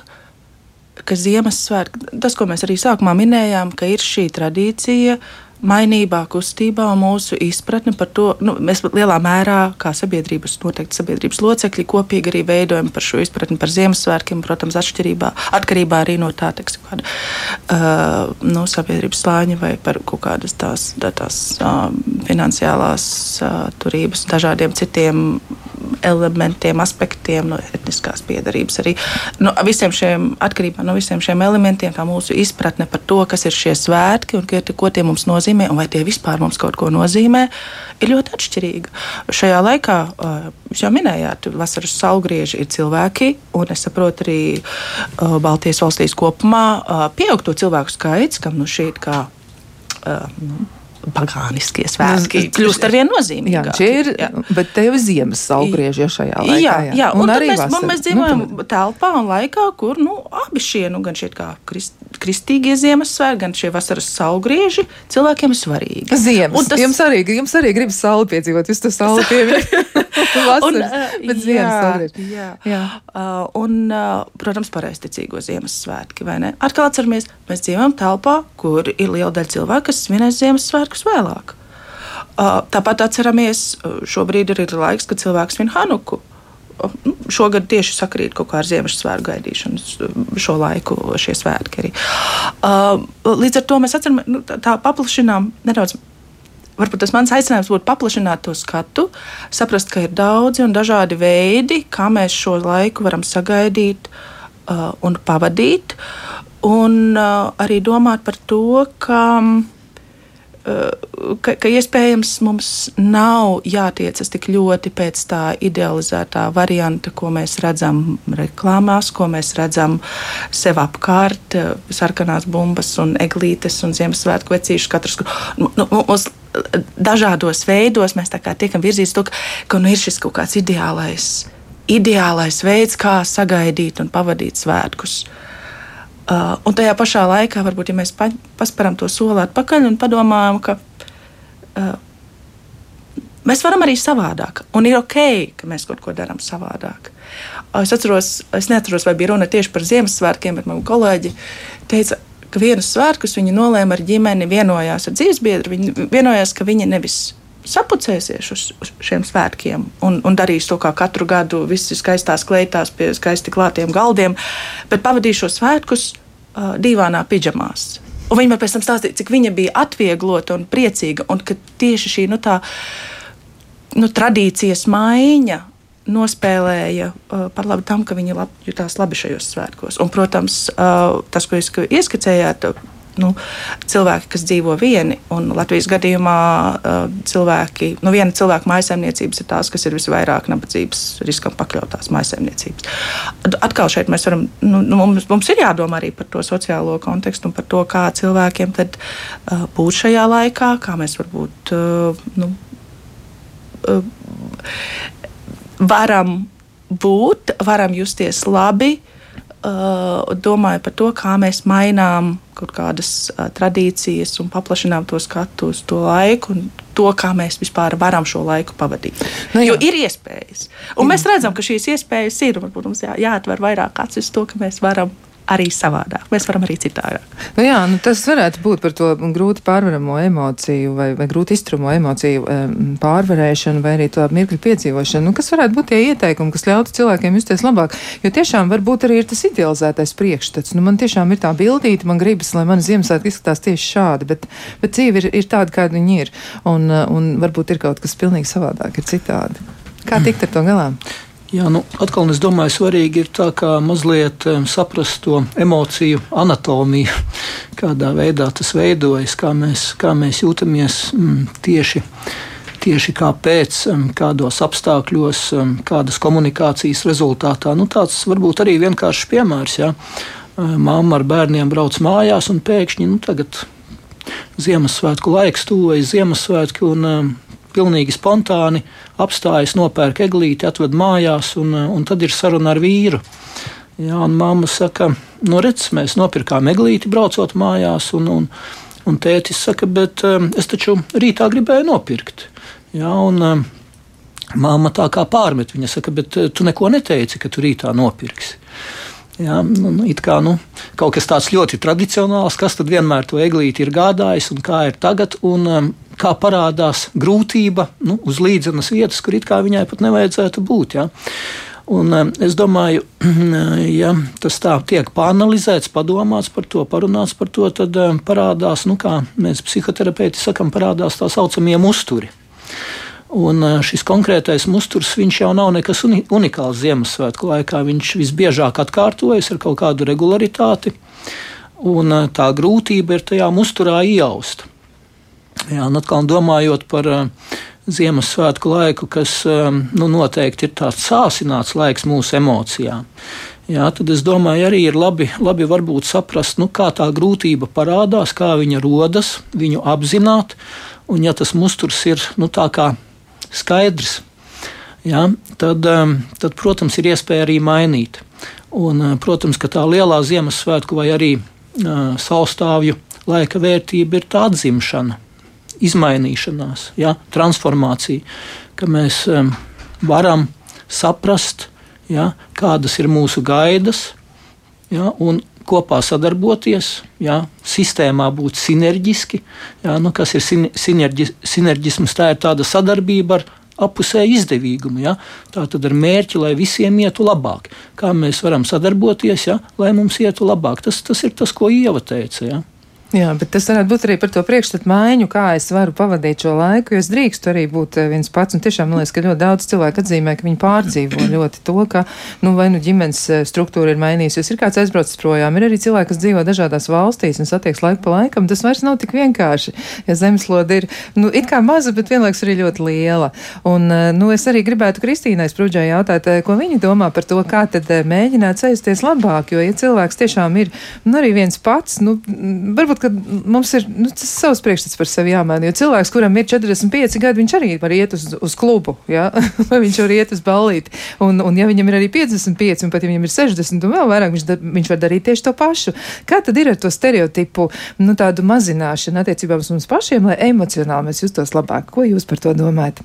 ka Ziemassvētku, tas, ko mēs arī sākumā minējām, ka ir šī tradīcija. Uh, mainībā, kustībā un mūsu izpratne par to, nu, mēs lielā mērā, kā sabiedrības, noteikti sabiedrības locekļi, kopīgi arī veidojam par šo izpratni par Ziemassvētkiem, protams, atšķirībā, atkarībā arī no tā, teiksim, kāda uh, nu, sabiedrības slāņa vai par kaut kādas tās, tās uh, finansiālās uh, turības, dažādiem citiem elementiem, aspektiem, no etniskās piedarības. Arī no visiem šiem, atkarībā no visiem šiem elementiem, tā mūsu izpratne par to, kas ir šie svētki un ko tie mums nozīmē, un vai tie vispār mums kaut ko nozīmē, ir ļoti atšķirīga. Šajā laikā, jūs jau minējāt, vasaras saulgrieži ir cilvēki, un es saprotu arī Baltijas valstīs kopumā pieaug to cilvēku skaits, kam nu šī ir kā. Nu, pagāniskie svētki nu, kļūst ar vien nozīmīgāki. Jā, ir, jā. bet te jau ziemas saulgrieži ja šajā laikā. Jā, jā. jā. un, un arī mēs, vasar. mēs dzīvojam nu, telpā un laikā, kur nu, abi šie, nu, gan šie kā krist, kristīgie Ziemassvētki, gan šie vasaras saulgrieži cilvēkiem ir svarīgi. Ziemas. Un tas jums arī, jums arī gribas sauli piedzīvot, jūs to sauli pieminat. Vasaras, un, bet ziemas saulgrieži. Jā, jā. Uh, un, uh, protams, pareizticīgo Ziemassvētki, vai ne? Atkal atceramies, mēs dzīvojam telpā, kur ir liela daļa cilvēku, kas svinēs Ziemassvētkus vēlāk. Uh, tāpat atceramies, šobrīd ir laiks, kad cilvēks svin Hanuku nu, šogad tieši sakrīt kaut kā ar Ziemassvētku gaidīšanu šo laiku, šie svētki arī. Uh, līdz ar to mēs atceramies, nu, tā paplašinām nedaudz varbūt tas mans aicinājums būtu paplašināt to skatu, saprast, ka ir daudzi un dažādi veidi, kā mēs šo laiku varam sagaidīt uh, un pavadīt. Un uh, arī domāt par to, ka ka, ka iespējams mums nav jātiecas tik ļoti pēc tā idealizētā varianta, ko mēs redzam reklāmās, ko mēs redzam sev apkārt, sarkanās bumbas un eglītes un Ziemassvētku vecīšus. Katrs, nu, nu, mums dažādos veidos mēs tiekam virzīti to, ka, ka nu, ir šis kaut kāds ideālais, ideālais veids, kā sagaidīt un pavadīt svētkus. Uh, Uh, un tajā pašā laikā, varbūt, ja mēs pa, pasparam to soli atpakaļ un padomājam, ka uh, mēs varam arī savādāk, un ir ok, ka mēs kaut ko darām savādāk. Uh, es atceros, es neatceros, vai bija runa tieši par Ziemassvētkiem, bet man kolēģi teica, ka vienus svētkus viņi nolēma ar ģimeni, vienojās ar dzīvesbiedru. Viņi vienojās, ka viņi nevis sapucēsies uz, uz šiem svētkiem un, un darīs to kā katru gadu, visi skaistās kleitās pie skaisti klātiem galdiem, bet pavadīs šo svētkus uh, divānā pidžamās. Un viņa man pēc tam stāstīja, cik viņa bija atvieglota un priecīga, un ka tieši šī nu, tā, nu, tradīcijas maiņa nospēlēja uh, par labu tam, ka viņi lab, jutās labi šajos svētkos. Un, protams, uh, tas, ko jūs ieskicējāt, nu, cilvēki, kas dzīvo vieni. Un Latvijas gadījumā cilvēki, nu, viena cilvēka maisaimniecības ir tās, kas ir visvairāk nabadzības riskam pakļautās maisaimniecības. Atkal šeit mēs varam, nu, nu, mums, mums ir jādomā arī par to sociālo kontekstu un par to, kā cilvēkiem tad būt šajā laikā, kā mēs varbūt. Nu, varam būt, varam justies labi, domāju par to, kā mēs mainām kaut kādas uh, tradīcijas un paplašinām to skatu uz to laiku un to, kā mēs vispār varam šo laiku pavadīt. Nu, jo ir iespējas. Un jā. mēs redzam, ka šīs iespējas ir. Varbūt mums jā, jāatver vairāk acis to, ka mēs varam arī savādāk. Mēs varam arī citādāk. Nu jā, nu tas varētu būt par to grūti pārvaramo emociju vai, vai grūti izturamo emociju pārvarēšanu vai arī to mirkļu piedzīvošanu. Nu, kas varētu būt tie ieteikumi, kas ļautu cilvēkiem justies labāk? Jo tiešām varbūt arī ir tas idealizētais priekšstats. Nu, man tiešām ir tā bildīte, man gribas, lai man Ziemassvētki izskatās tieši šādi, bet, bet dzīve ir, ir tāda, kāda viņi ir. Un, un varbūt ir kaut kas pilnīgi savādāk, ir citādi. Kā tikt ar to galā? Jā, nu, atkal es domāju, svarīgi ir tā, kā mazliet saprast to emociju anatomiju, kādā veidā tas veidojas, kā mēs, kā mēs jūtamies mm, tieši. Tieši kāpēc, kādos apstākļos, kādas komunikācijas rezultātā. Nu, tāds varbūt arī vienkāršs piemērs. Ja? Māma ar bērniem brauc mājās un pēkšņi nu, tagad Ziemassvētku laiks, tuvojas Ziemassvētki, un pilnīgi spontāni apstājas, nopērk eglīti, atved mājās, un, un tad ir saruna ar vīru. Jā, un mamma saka, nu redz, mēs nopirkām eglīti, braucot mājās, un, un, un tētis saka, bet um, es taču rītā gribēju nopirkt. Jā, un, um, Māma tā kā pārmet, viņa saka, bet tu neko neteici, ka tu rītā nopirksi. Jā, nu, nu, kā, nu, kaut kas tāds ļoti tradicionāls, kas tad vienmēr to eglīti ir gādājis un kā ir tagad. Un, kā parādās grūtība nu, uz līdzenas vietas, kur it kā viņai pat nevajadzētu būt. Ja? Un, um, es domāju, ja tas tā tiek pāranalizēts, padomāts par to, parunāts par to, tad um, parādās, nu, kā mēs psihoterapeiti sakam, parādās tā saucamie musturi. Un uh, šis konkrētais musturs jau nav nekas uni unikāls Ziemassvētku laikā. Viņš visbiežāk atkārtojas ar kaut kādu regularitāti, un tā grūtība ir tajā musturā iejaust. Jā, un atkal domājot par uh, Ziemassvētku laiku, kas um, nu, noteikti ir tāds sāsināts laiks mūsu emocijām. Jā, tad es domāju, arī ir labi, labi saprast, nu, kā tā grūtība parādās, kā viņa rodas, viņu apzināt. Un, ja tas musturs ir nu, skaidrs, jā, tad, um, tad, protams, ir iespēja arī mainīt. Un, uh, protams, ka tā lielā Ziemassvētku vai arī uh, saustāvju laika vērtība ir tā atzimšana izmainīšanās, ja, transformācija, ka mēs um, varam saprast, ja, kādas ir mūsu gaidas, ja, un kopā sadarboties, ja, sistēmā būt sinerģiski. Ja, nu, kas ir sinerģi, sinerģisms? Tā ir tāda sadarbība ar apusēju izdevīgumu. Ja? Tā tad ar mērķi, lai visiem ietu labāk. Kā mēs varam sadarboties, ja? lai mums ietu labāk? Tas, tas ir tas, ko Ieva teica. Ja? Jā, bet tas varētu būt arī par to priekšstatu maiņu, kā es varu pavadīt šo laiku, jo es drīkstu arī būt eh, viens pats. Un tiešām man liekas, ka ļoti daudz cilvēku atzīmē, ka viņi pārdzīvo ļoti to, ka, nu, vai nu ģimenes eh, struktūra ir mainījusies, ir kāds aizbraucis projām, ir arī cilvēki, kas dzīvo dažādās valstīs un satieks laiku pa laikam. Tas vairs nav tik vienkārši, ja zemeslode ir, nu, it kā maza, bet vienlaiks arī ļoti liela. Un, eh, nu, es arī gribētu Kristīnai Sprūdžai jautāt, ko viņi domā par to, kā tad mēģināt cēsties labāk, jo, ja cilvēks tiešām ir, nu, arī viens pats, nu, varbūt varbūt, mums ir nu, tas savs priekšstats par sevi jāmaina. Jo cilvēks, kuram ir 45 gadi, viņš arī var iet uz, uz klubu, ja? vai viņš var iet uz ballīti. Un, un ja viņam ir arī 55, un pat ja viņam ir 60, un vēl vairāk, viņš, da, viņš var darīt tieši to pašu. Kā tad ir ar to stereotipu, nu, tādu mazināšanu attiecībā uz mums pašiem, lai emocionāli mēs justos labāk? Ko jūs par to domājat?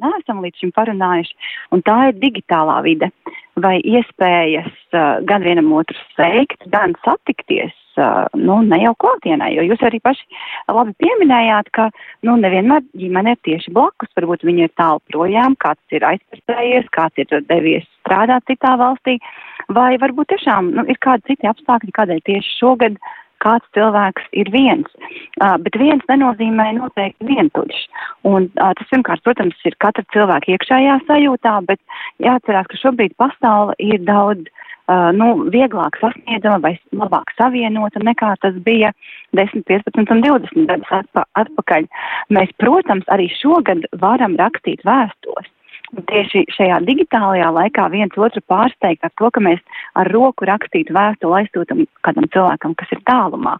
neesam līdz šim parunājuši, un tā ir digitālā vide vai iespējas uh, gan vienam otru sveikt, gan satikties, uh, nu, ne jau klātienē, jo jūs arī paši labi pieminējāt, ka, nu, nevienmēr ģimene ir tieši blakus, varbūt viņi ir tālu projām, kāds ir aizpēstējies, kāds ir devies strādāt citā valstī, vai varbūt tiešām, nu, ir kādi citi apstākļi, kādēļ tieši šogad uh, kāds cilvēks ir viens. Uh, bet viens nenozīmē noteikti vientuļš. Un uh, tas pirmkārt, protams, ir katra cilvēka iekšējā sajūtā, bet jāatcerās, ka šobrīd pasaule ir daudz uh, nu, vieglāk sasniedzama vai labāk savienota nekā tas bija 10, 15 un 20 gadus atpa atpakaļ. Mēs, protams, arī šogad varam rakstīt vēstules. Tieši šajā digitālajā laikā viens otru pārsteigt ar to, ka mēs ar roku rakstītu vēstuli aizsūtam kādam cilvēkam, kas ir tālumā.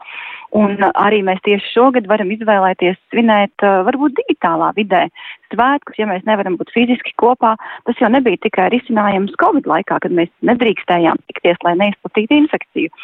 Un arī mēs tieši šogad varam izvēlēties svinēt varbūt digitālā vidē svētkus, ja mēs nevaram būt fiziski kopā. Tas jau nebija tikai risinājums Covid laikā, kad mēs nedrīkstējām tikties, lai neizplatītu infekciju.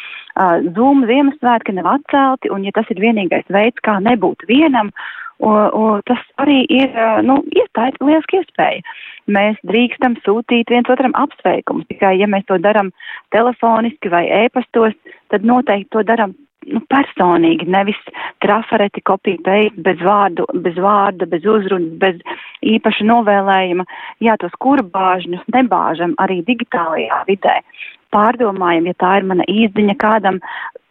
Zoom Ziemassvētki nav atcelti, un ja tas ir vienīgais veids, kā nebūt vienam, Un, un tas arī ir, nu, iestājas lieliski iespēja. Mēs drīkstam sūtīt viens otram apsveikumus, tikai ja mēs to darām telefoniski vai ēpastos, tad noteikti to darām nu, personīgi, nevis trafareti kopija pēc, bez vārdu, bez vārda, bez uzrunas, bez īpaša novēlējuma. Jā, tos kurbāžņus nebāžam arī digitālajā vidē. Pārdomājam, ja tā ir mana īziņa kādam,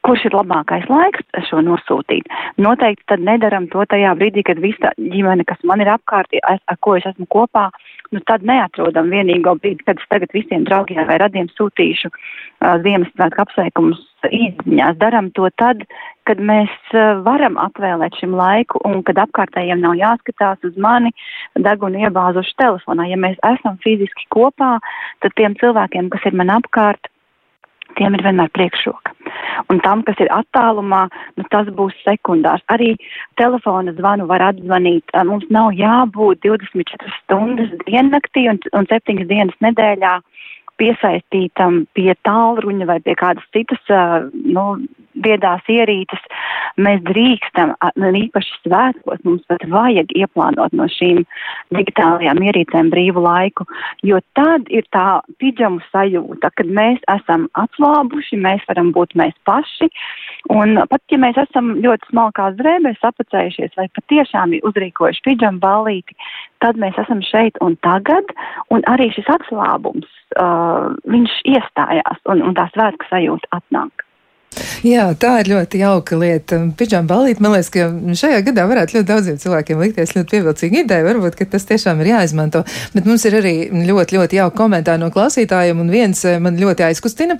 kurš ir labākais laiks šo nosūtīt. Noteikti tad nedaram to tajā brīdī, kad visa ģimene, kas man ir apkārt, es, ar ko es esmu kopā, nu tad neatrodam vienīgo brīdi, kad es tagad visiem draugiem vai radiem sūtīšu uh, Ziemassvētku apsveikumus īziņās. Daram to tad, kad mēs uh, varam atvēlēt šim laiku un kad apkārtējiem nav jāskatās uz mani degunu iebāzuši telefonā. Ja mēs esam fiziski kopā, tad tiem cilvēkiem, kas ir man apkārt, tiem ir vienmēr priekšroka. Un tam, kas ir attālumā, nu, tas būs sekundārs. Arī telefona zvanu var atzvanīt. Mums nav jābūt 24 stundas diennaktī un, un 7 dienas nedēļā piesaistītam pie tālruņa vai pie kādas citas, nu, viedās ierīces, mēs drīkstam, nu, īpaši svētkos, mums pat vajag ieplānot no šīm digitālajām ierīcēm brīvu laiku, jo tad ir tā pidžamu sajūta, kad mēs esam atslābuši, mēs varam būt mēs paši, un pat ja mēs esam ļoti smalkās drēbēs apacējušies vai patiešām uzrīkojuši pidžamu ballīti, tad mēs esam šeit un tagad, un arī šis atslābums, uh, viņš iestājās, un, un tā svētku sajūta atnāk. Jā, tā ir ļoti jauka lieta. Pidžām balīt, man liekas, ka šajā gadā varētu ļoti daudziem cilvēkiem likties ļoti pievilcīga ideja. Varbūt, ka tas tiešām ir jāizmanto. Bet mums ir arī ļoti, ļoti jauka komentāri no klausītājiem, un viens eh, man ļoti aizkustina.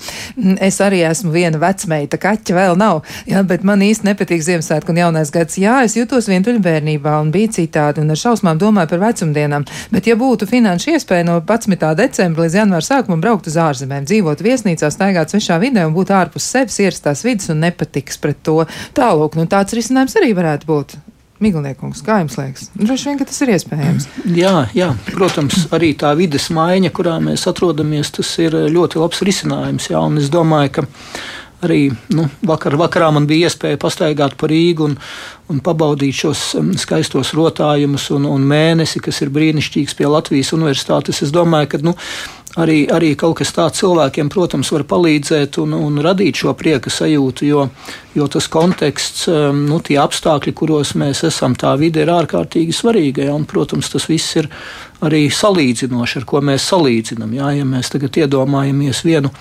Es arī esmu viena vecmeita, kaķa vēl nav, jā, bet man īsti nepatīk Ziemassvētku un jaunais gads. Jā, es jutos vientuļ bērnībā un bija citādi, un ar šausmām domāju par vecumdienām. Bet, ja būtu finanšu iespēja no 11. decembra līdz janvāra sākumam braukt uz ārzemēm, dzīvot viesnīcā, staigāt svešā vidē un būt ārpus sevis, ierasties tās vidas un nepatiks pret to. Tālūk, nu tāds risinājums arī varētu būt. Miglniekungs, kā jums liekas? Droši vien, ka tas ir iespējams. Jā, jā, protams, arī tā vidas maiņa, kurā mēs atrodamies, tas ir ļoti labs risinājums. Jā, un es domāju, ka arī nu, vakar, vakarā man bija iespēja pastaigāt pa Rīgu un, un pabaudīt šos um, skaistos rotājumus un, un mēnesi, kas ir brīnišķīgs pie Latvijas universitātes. Es domāju, ka nu, arī, arī kaut kas tāds cilvēkiem, protams, var palīdzēt un, un radīt šo prieka sajūtu, jo, jo tas konteksts, nu, tie apstākļi, kuros mēs esam, tā vide ir ārkārtīgi svarīga. Ja, un, protams, tas viss ir arī salīdzinoši, ar ko mēs salīdzinām. Ja, ja mēs tagad iedomājamies vienu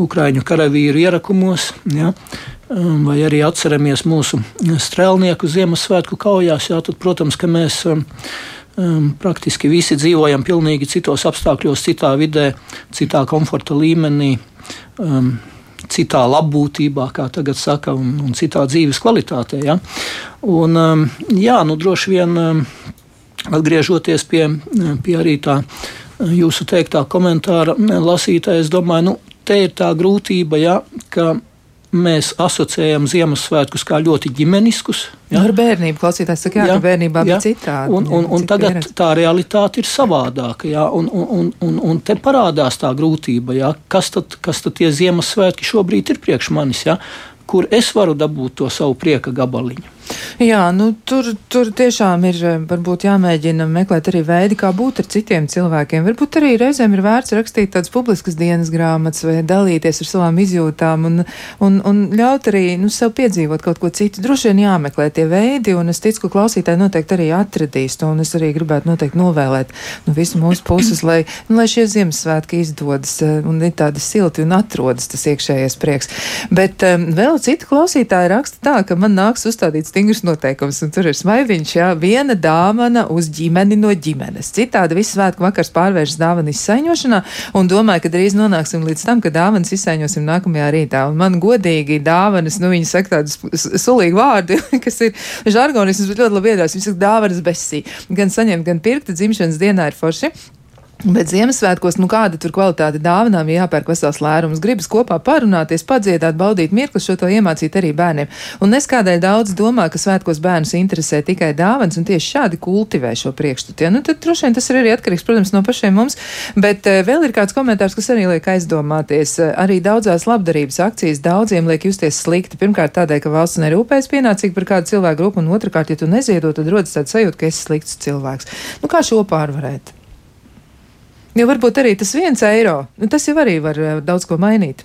ukraiņu karavīru ierakumos, ja, vai arī atceramies mūsu strēlnieku Ziemassvētku kaujās, jā, tad, protams, mēs um, praktiski visi dzīvojam pilnīgi citos apstākļos, citā vidē, citā komforta līmenī. Um, Citā labbūtībā, kā tagad saka, un, un citā dzīves kvalitātē. Ja? Un, um, jā, nu, droši vien um, atgriežoties pie, pie arī tā jūsu teiktā komentāra lasītāja, es domāju, nu, te ir tā grūtība, ja, ka mēs asociējam Ziemassvētkus kā ļoti ģimeniskus. Ja? Ar bērnību klausītājs saka, jā, jā, ka bērnībā jā. bija citādi. Un, un, un tagad pieredze. tā realitāte ir savādāka. Jā, un, un, un, un te parādās tā grūtība, jā, kas, tad, kas tad tie Ziemassvētki šobrīd ir priekš manis, jā, kur es varu dabūt to savu prieka gabaliņu. Jā, nu, tur, tur tiešām ir eh, varbūt jāmēģina meklēt arī veidi, kā būt ar citiem cilvēkiem. Varbūt arī reizēm ir vērts rakstīt tādas publiskas dienas grāmatas vai dalīties ar savām izjūtām un, un, un ļaut arī nu, sev piedzīvot kaut ko citu. Droši vien jāmeklē tie veidi, un es ticu, ka klausītāji noteikti arī atradīs to, un es arī gribētu noteikti novēlēt no nu, visu mūsu puses, lai, nu, lai šie Ziemassvētki izdodas eh, un ir tādi silti un atrodas tas iekšējais prieks. Bet um, vēl citi klausītāji raksta tā, ka man nāks uzstādīt stingrus noteikums, un tur ir smaidiņš, jā, viena dāvana uz ģimeni no ģimenes. Citādi viss svētku vakars pārvēršas dāvana izsaiņošanā, un domāju, ka drīz nonāksim līdz tam, ka dāvanas izsaiņosim nākamajā rītā. Un man godīgi dāvanas, nu, viņi saka tādus sulīgi vārdi, kas ir žargonisms, bet ļoti labi iedās. Viņi saka dāvanas besī. Gan saņemt, gan pirkt dzimšanas dienā ir forši. Bet Ziemassvētkos, nu kāda tur kvalitāte dāvanām, ja jāpērk vesels lērums, gribas kopā parunāties, padziedāt, baudīt mirkli, šo to iemācīt arī bērniem. Un es kādēļ daudz domā, ka svētkos bērnus interesē tikai dāvans, un tieši šādi kultivē šo priekšstatu. Ja? Nu, tad droši vien tas ir arī atkarīgs, protams, no pašiem mums, bet uh, vēl ir kāds komentārs, kas arī liek aizdomāties. Uh, arī daudzās labdarības akcijas daudziem liek justies slikti. Pirmkārt tādēļ, ka valsts nerūpējas pienācīgi par kādu cilvēku grupu, un otrkārt, ja tu neziedo, tad rodas tāds sajūta, ka esi slikts cilvēks. Nu, kā šo pārvarēt? Jo varbūt arī tas viens eiro, nu, tas jau arī var uh, daudz ko mainīt.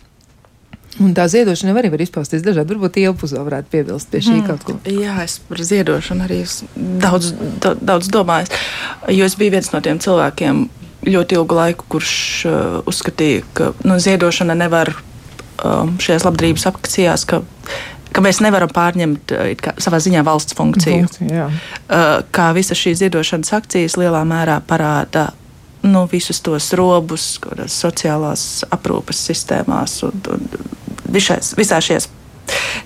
Un tā ziedošana arī var izpausties dažādi. Varbūt Ielpuzo varētu piebilst pie šī mm. kaut ko. Jā, es par ziedošanu arī daudz, daudz, daudz domāju. Jo es biju viens no tiem cilvēkiem ļoti ilgu laiku, kurš uh, uzskatīja, ka nu, ziedošana nevar um, šajās labdarības akcijās, ka, ka mēs nevaram pārņemt uh, kā, savā ziņā valsts funkciju. Funkcija, uh, kā visas šīs ziedošanas akcijas lielā mērā parāda nu, visus tos robus, kādas sociālās aprūpes sistēmās un, un visās, visā šajās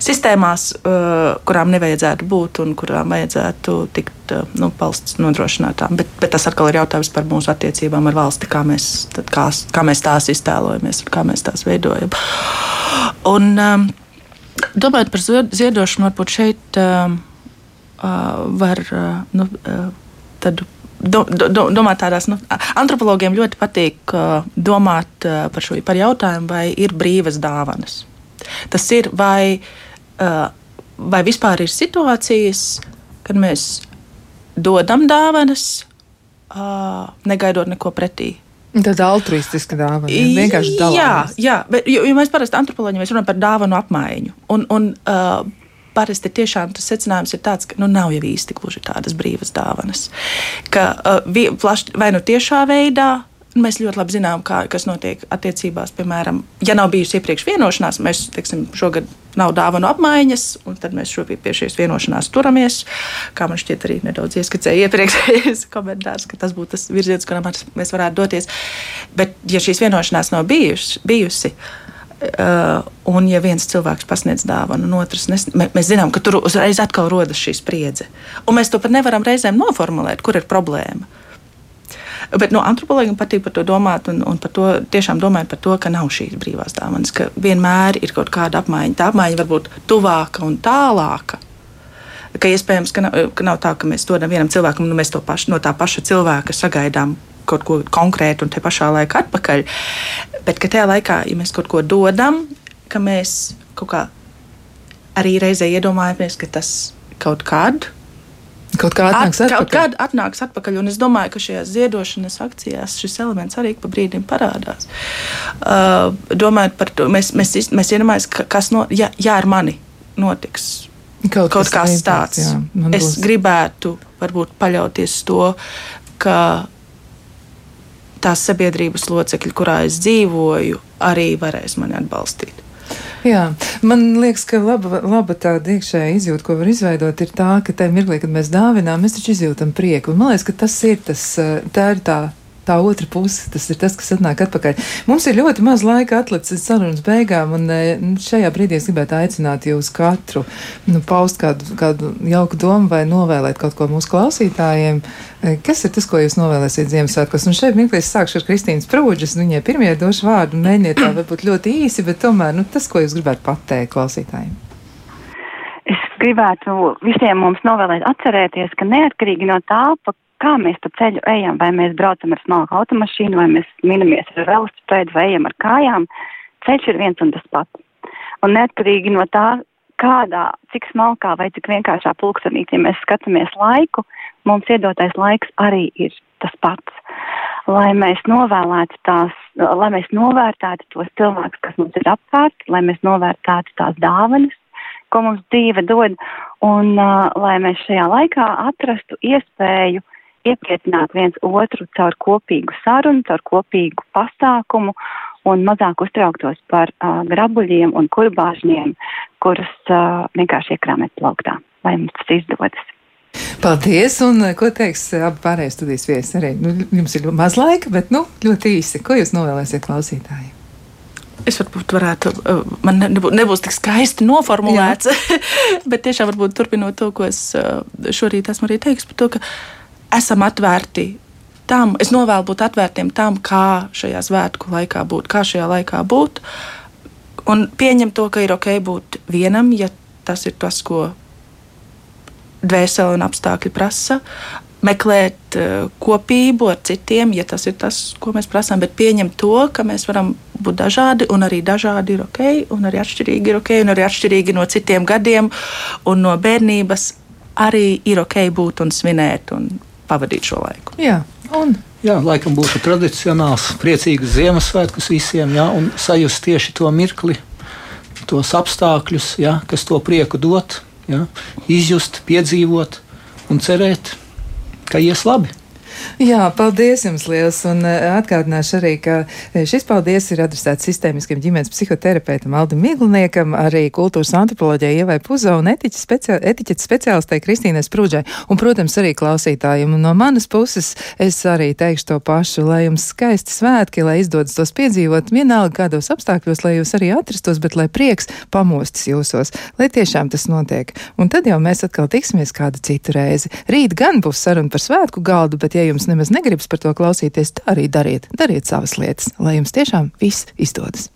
sistēmās, uh, kurām nevajadzētu būt un kurām vajadzētu tikt uh, nu, valsts nodrošinātām. Bet, bet tas atkal ir jautājums par mūsu attiecībām ar valsti, kā mēs, tad, kā, kā mēs tās iztēlojamies un kā mēs tās veidojam. Un, um, domājot par ziedošanu, varbūt šeit um, uh, var uh, nu, uh, tādu do, do, domāt tādās, nu, antropologiem ļoti patīk uh, domāt uh, par šo par jautājumu, vai ir brīvas dāvanas. Tas ir, vai, uh, vai vispār ir situācijas, kad mēs dodam dāvanas, uh, negaidot neko pretī. Tāda altruistiska dāvana. Vienkārši dalāmies. Jā, jā bet, jo, jo mēs parasti antropoloģi runājam par dāvanu apmaiņu. Un, un, uh, parasti tiešām tas secinājums ir tāds, ka nu, nav jau īsti gluži tādas brīvas dāvanas. Ka uh, vai nu tiešā veidā. Mēs ļoti labi zinām, kā, kas notiek attiecībās. Piemēram, ja nav bijusi iepriekš vienošanās, mēs teiksim, šogad nav dāvanu apmaiņas, un tad mēs šobrīd pie šīs vienošanās turamies. Kā man šķiet, arī nedaudz ieskicēja iepriekšējais komentārs, ka tas būtu tas virziens, kurā mēs varētu doties. Bet, ja šīs vienošanās nav bijusi, bijusi Uh, un, ja viens cilvēks pasniedz dāvanu, un otrs nes, mēs zinām, ka tur uzreiz atkal rodas šī spriedze. Un mēs to pat nevaram reizēm noformulēt, kur ir problēma. Bet no antropologiem patīk par to domāt, un, un par to tiešām domājot par to, ka nav šīs brīvās dāvanas, ka vienmēr ir kaut kāda apmaiņa. Tā apmaiņa var būt tuvāka un tālāka. Ka iespējams, ka nav, ka nav tā, ka mēs dodam vienam cilvēkam, un nu, mēs to pašu, no tā paša cilvēka sagaidām kaut ko konkrētu un te pašā laikā atpakaļ. Bet tajā laikā, ja mēs kaut ko dodam, ka mēs kaut kā arī reizē iedomājamies, ka tas kaut kad Kaut kā atnāks At- Kaut atpakaļ. kad atnāks atpakaļ, un es domāju, ka šajās ziedošanas akcijās šis elements arī pa brīdim parādās. Uh, domājot par to, mēs, mēs, mēs iedomājamies, ka kas no, ja, ja ar mani notiks Kaut, kaut kas līdzīgs, tāds. jā, Es būs. gribētu varbūt paļauties to, ka tās sabiedrības locekļi, kurā es dzīvoju, arī varēs mani atbalstīt. Jā, man liekas, ka laba, laba tāda iekšējā izjūta, ko var izveidot, ir tā, ka tajā mirklī, kad mēs dāvinām, mēs taču izjūtam prieku. Un man liekas, ka tas ir tas, eh, tā ir tā. Tā otra puse, tas ir tas, kas atnāk atpakaļ. Mums ir ļoti maz laika atlicis līdz sarunas beigām, un eh, nu, šajā brīdī es gribētu aicināt jūs katru nu, paust kādu, kādu jauku domu vai novēlēt kaut ko mūsu klausītājiem. Eh, Kas ir tas, ko jūs novēlēsiet Ziemassvētkos? Un šeit mirklī es sākšu ar Kristīnas Prūģis, viņai pirmie došu vārdu, mēģiniet tā varbūt ļoti īsi, bet tomēr nu, tas, ko jūs gribētu pateikt klausītājiem. Es gribētu visiem mums novēlēt atcerēties, ka neatkarīgi no tā, pa kā mēs pa ceļu ejam, vai mēs braucam ar smalku automašīnu, vai mēs minamies ar velosipēdu, vai ejam ar kājām, ceļš ir viens un tas pats. Un neatkarīgi no tā, kādā, cik smalkā vai cik vienkāršā pulkstenītī mēs skatāmies laiku, mums iedotais laiks arī ir tas pats. Lai mēs novēlētu tās, lai mēs novērtētu tos cilvēkus, kas mums ir apkārt, lai mēs novērtētu tās dāvanas, ko mums dzīve dod, un uh, lai mēs šajā laikā atrastu iespēju iepriecināt viens otru caur kopīgu sarunu, caur kopīgu pasākumu un mazāk uztrauktos par uh, grabuļiem un kurbāžņiem, kurus uh, vienkārši iekrāmēt plauktā, lai mums tas izdodas. Paldies, un ko teiks abi pārējie studijas viesi arī? Nu, jums ir maz laika, bet nu, ļoti īsi. Ko jūs novēlēsiet klausītājiem? Es varbūt varētu, man nebūs, tik skaisti noformulēts, bet tiešām varbūt turpinot to, ko es šorīt esmu arī teiks par to, ka esam atvērti tam, es novēlu būt atvērtiem tam, kā šajā svētku laikā būt, kā šajā laikā būt, un pieņemt to, ka ir ok būt vienam, ja tas ir tas, ko dvēsele un apstākļi prasa. Meklēt uh, kopību ar citiem, ja tas ir tas, ko mēs prasām, bet pieņemt to, ka mēs varam būt dažādi, un arī dažādi ir ok, un arī atšķirīgi ir ok, un arī atšķirīgi no citiem gadiem un no bērnības arī ir ok būt un svinēt un pavadīt šo laiku. Jā, un Jā, laikam būtu tradicionāls, priecīgs Ziemassvētkus visiem, jā, un sajust tieši to mirkli, tos apstākļus, jā, kas to prieku dot, jā, izjust, piedzīvot un cerēt, ka ies labi. Jā, paldies jums liels. Un uh, atgādināšu arī, ka eh, šis paldies ir adresēts sistēmiskiem ģimenes psihoterapeitam Aldim Migliniekam, arī kultūras antropoloģijai Ievai Puzo un etiķetes speciā, etiķetes speciālistei Kristīnai Sprūdžai. Un, protams, arī klausītājiem. Un no manas puses es arī teikšu to pašu, lai jums skaisti svētki, lai izdodas tos piedzīvot vienalga kādos apstākļos, lai jūs arī atrastos, bet lai prieks pamostas jūsos, lai tiešām tas notiek. Un tad jau mēs atkal tiksimies kādu citu reizi. Rīt gan būs saruna par svētku galdu, bet ja jums nemaz negribas par to klausīties, tā arī dariet. Dariet savas lietas, lai jums tiešām viss izdodas.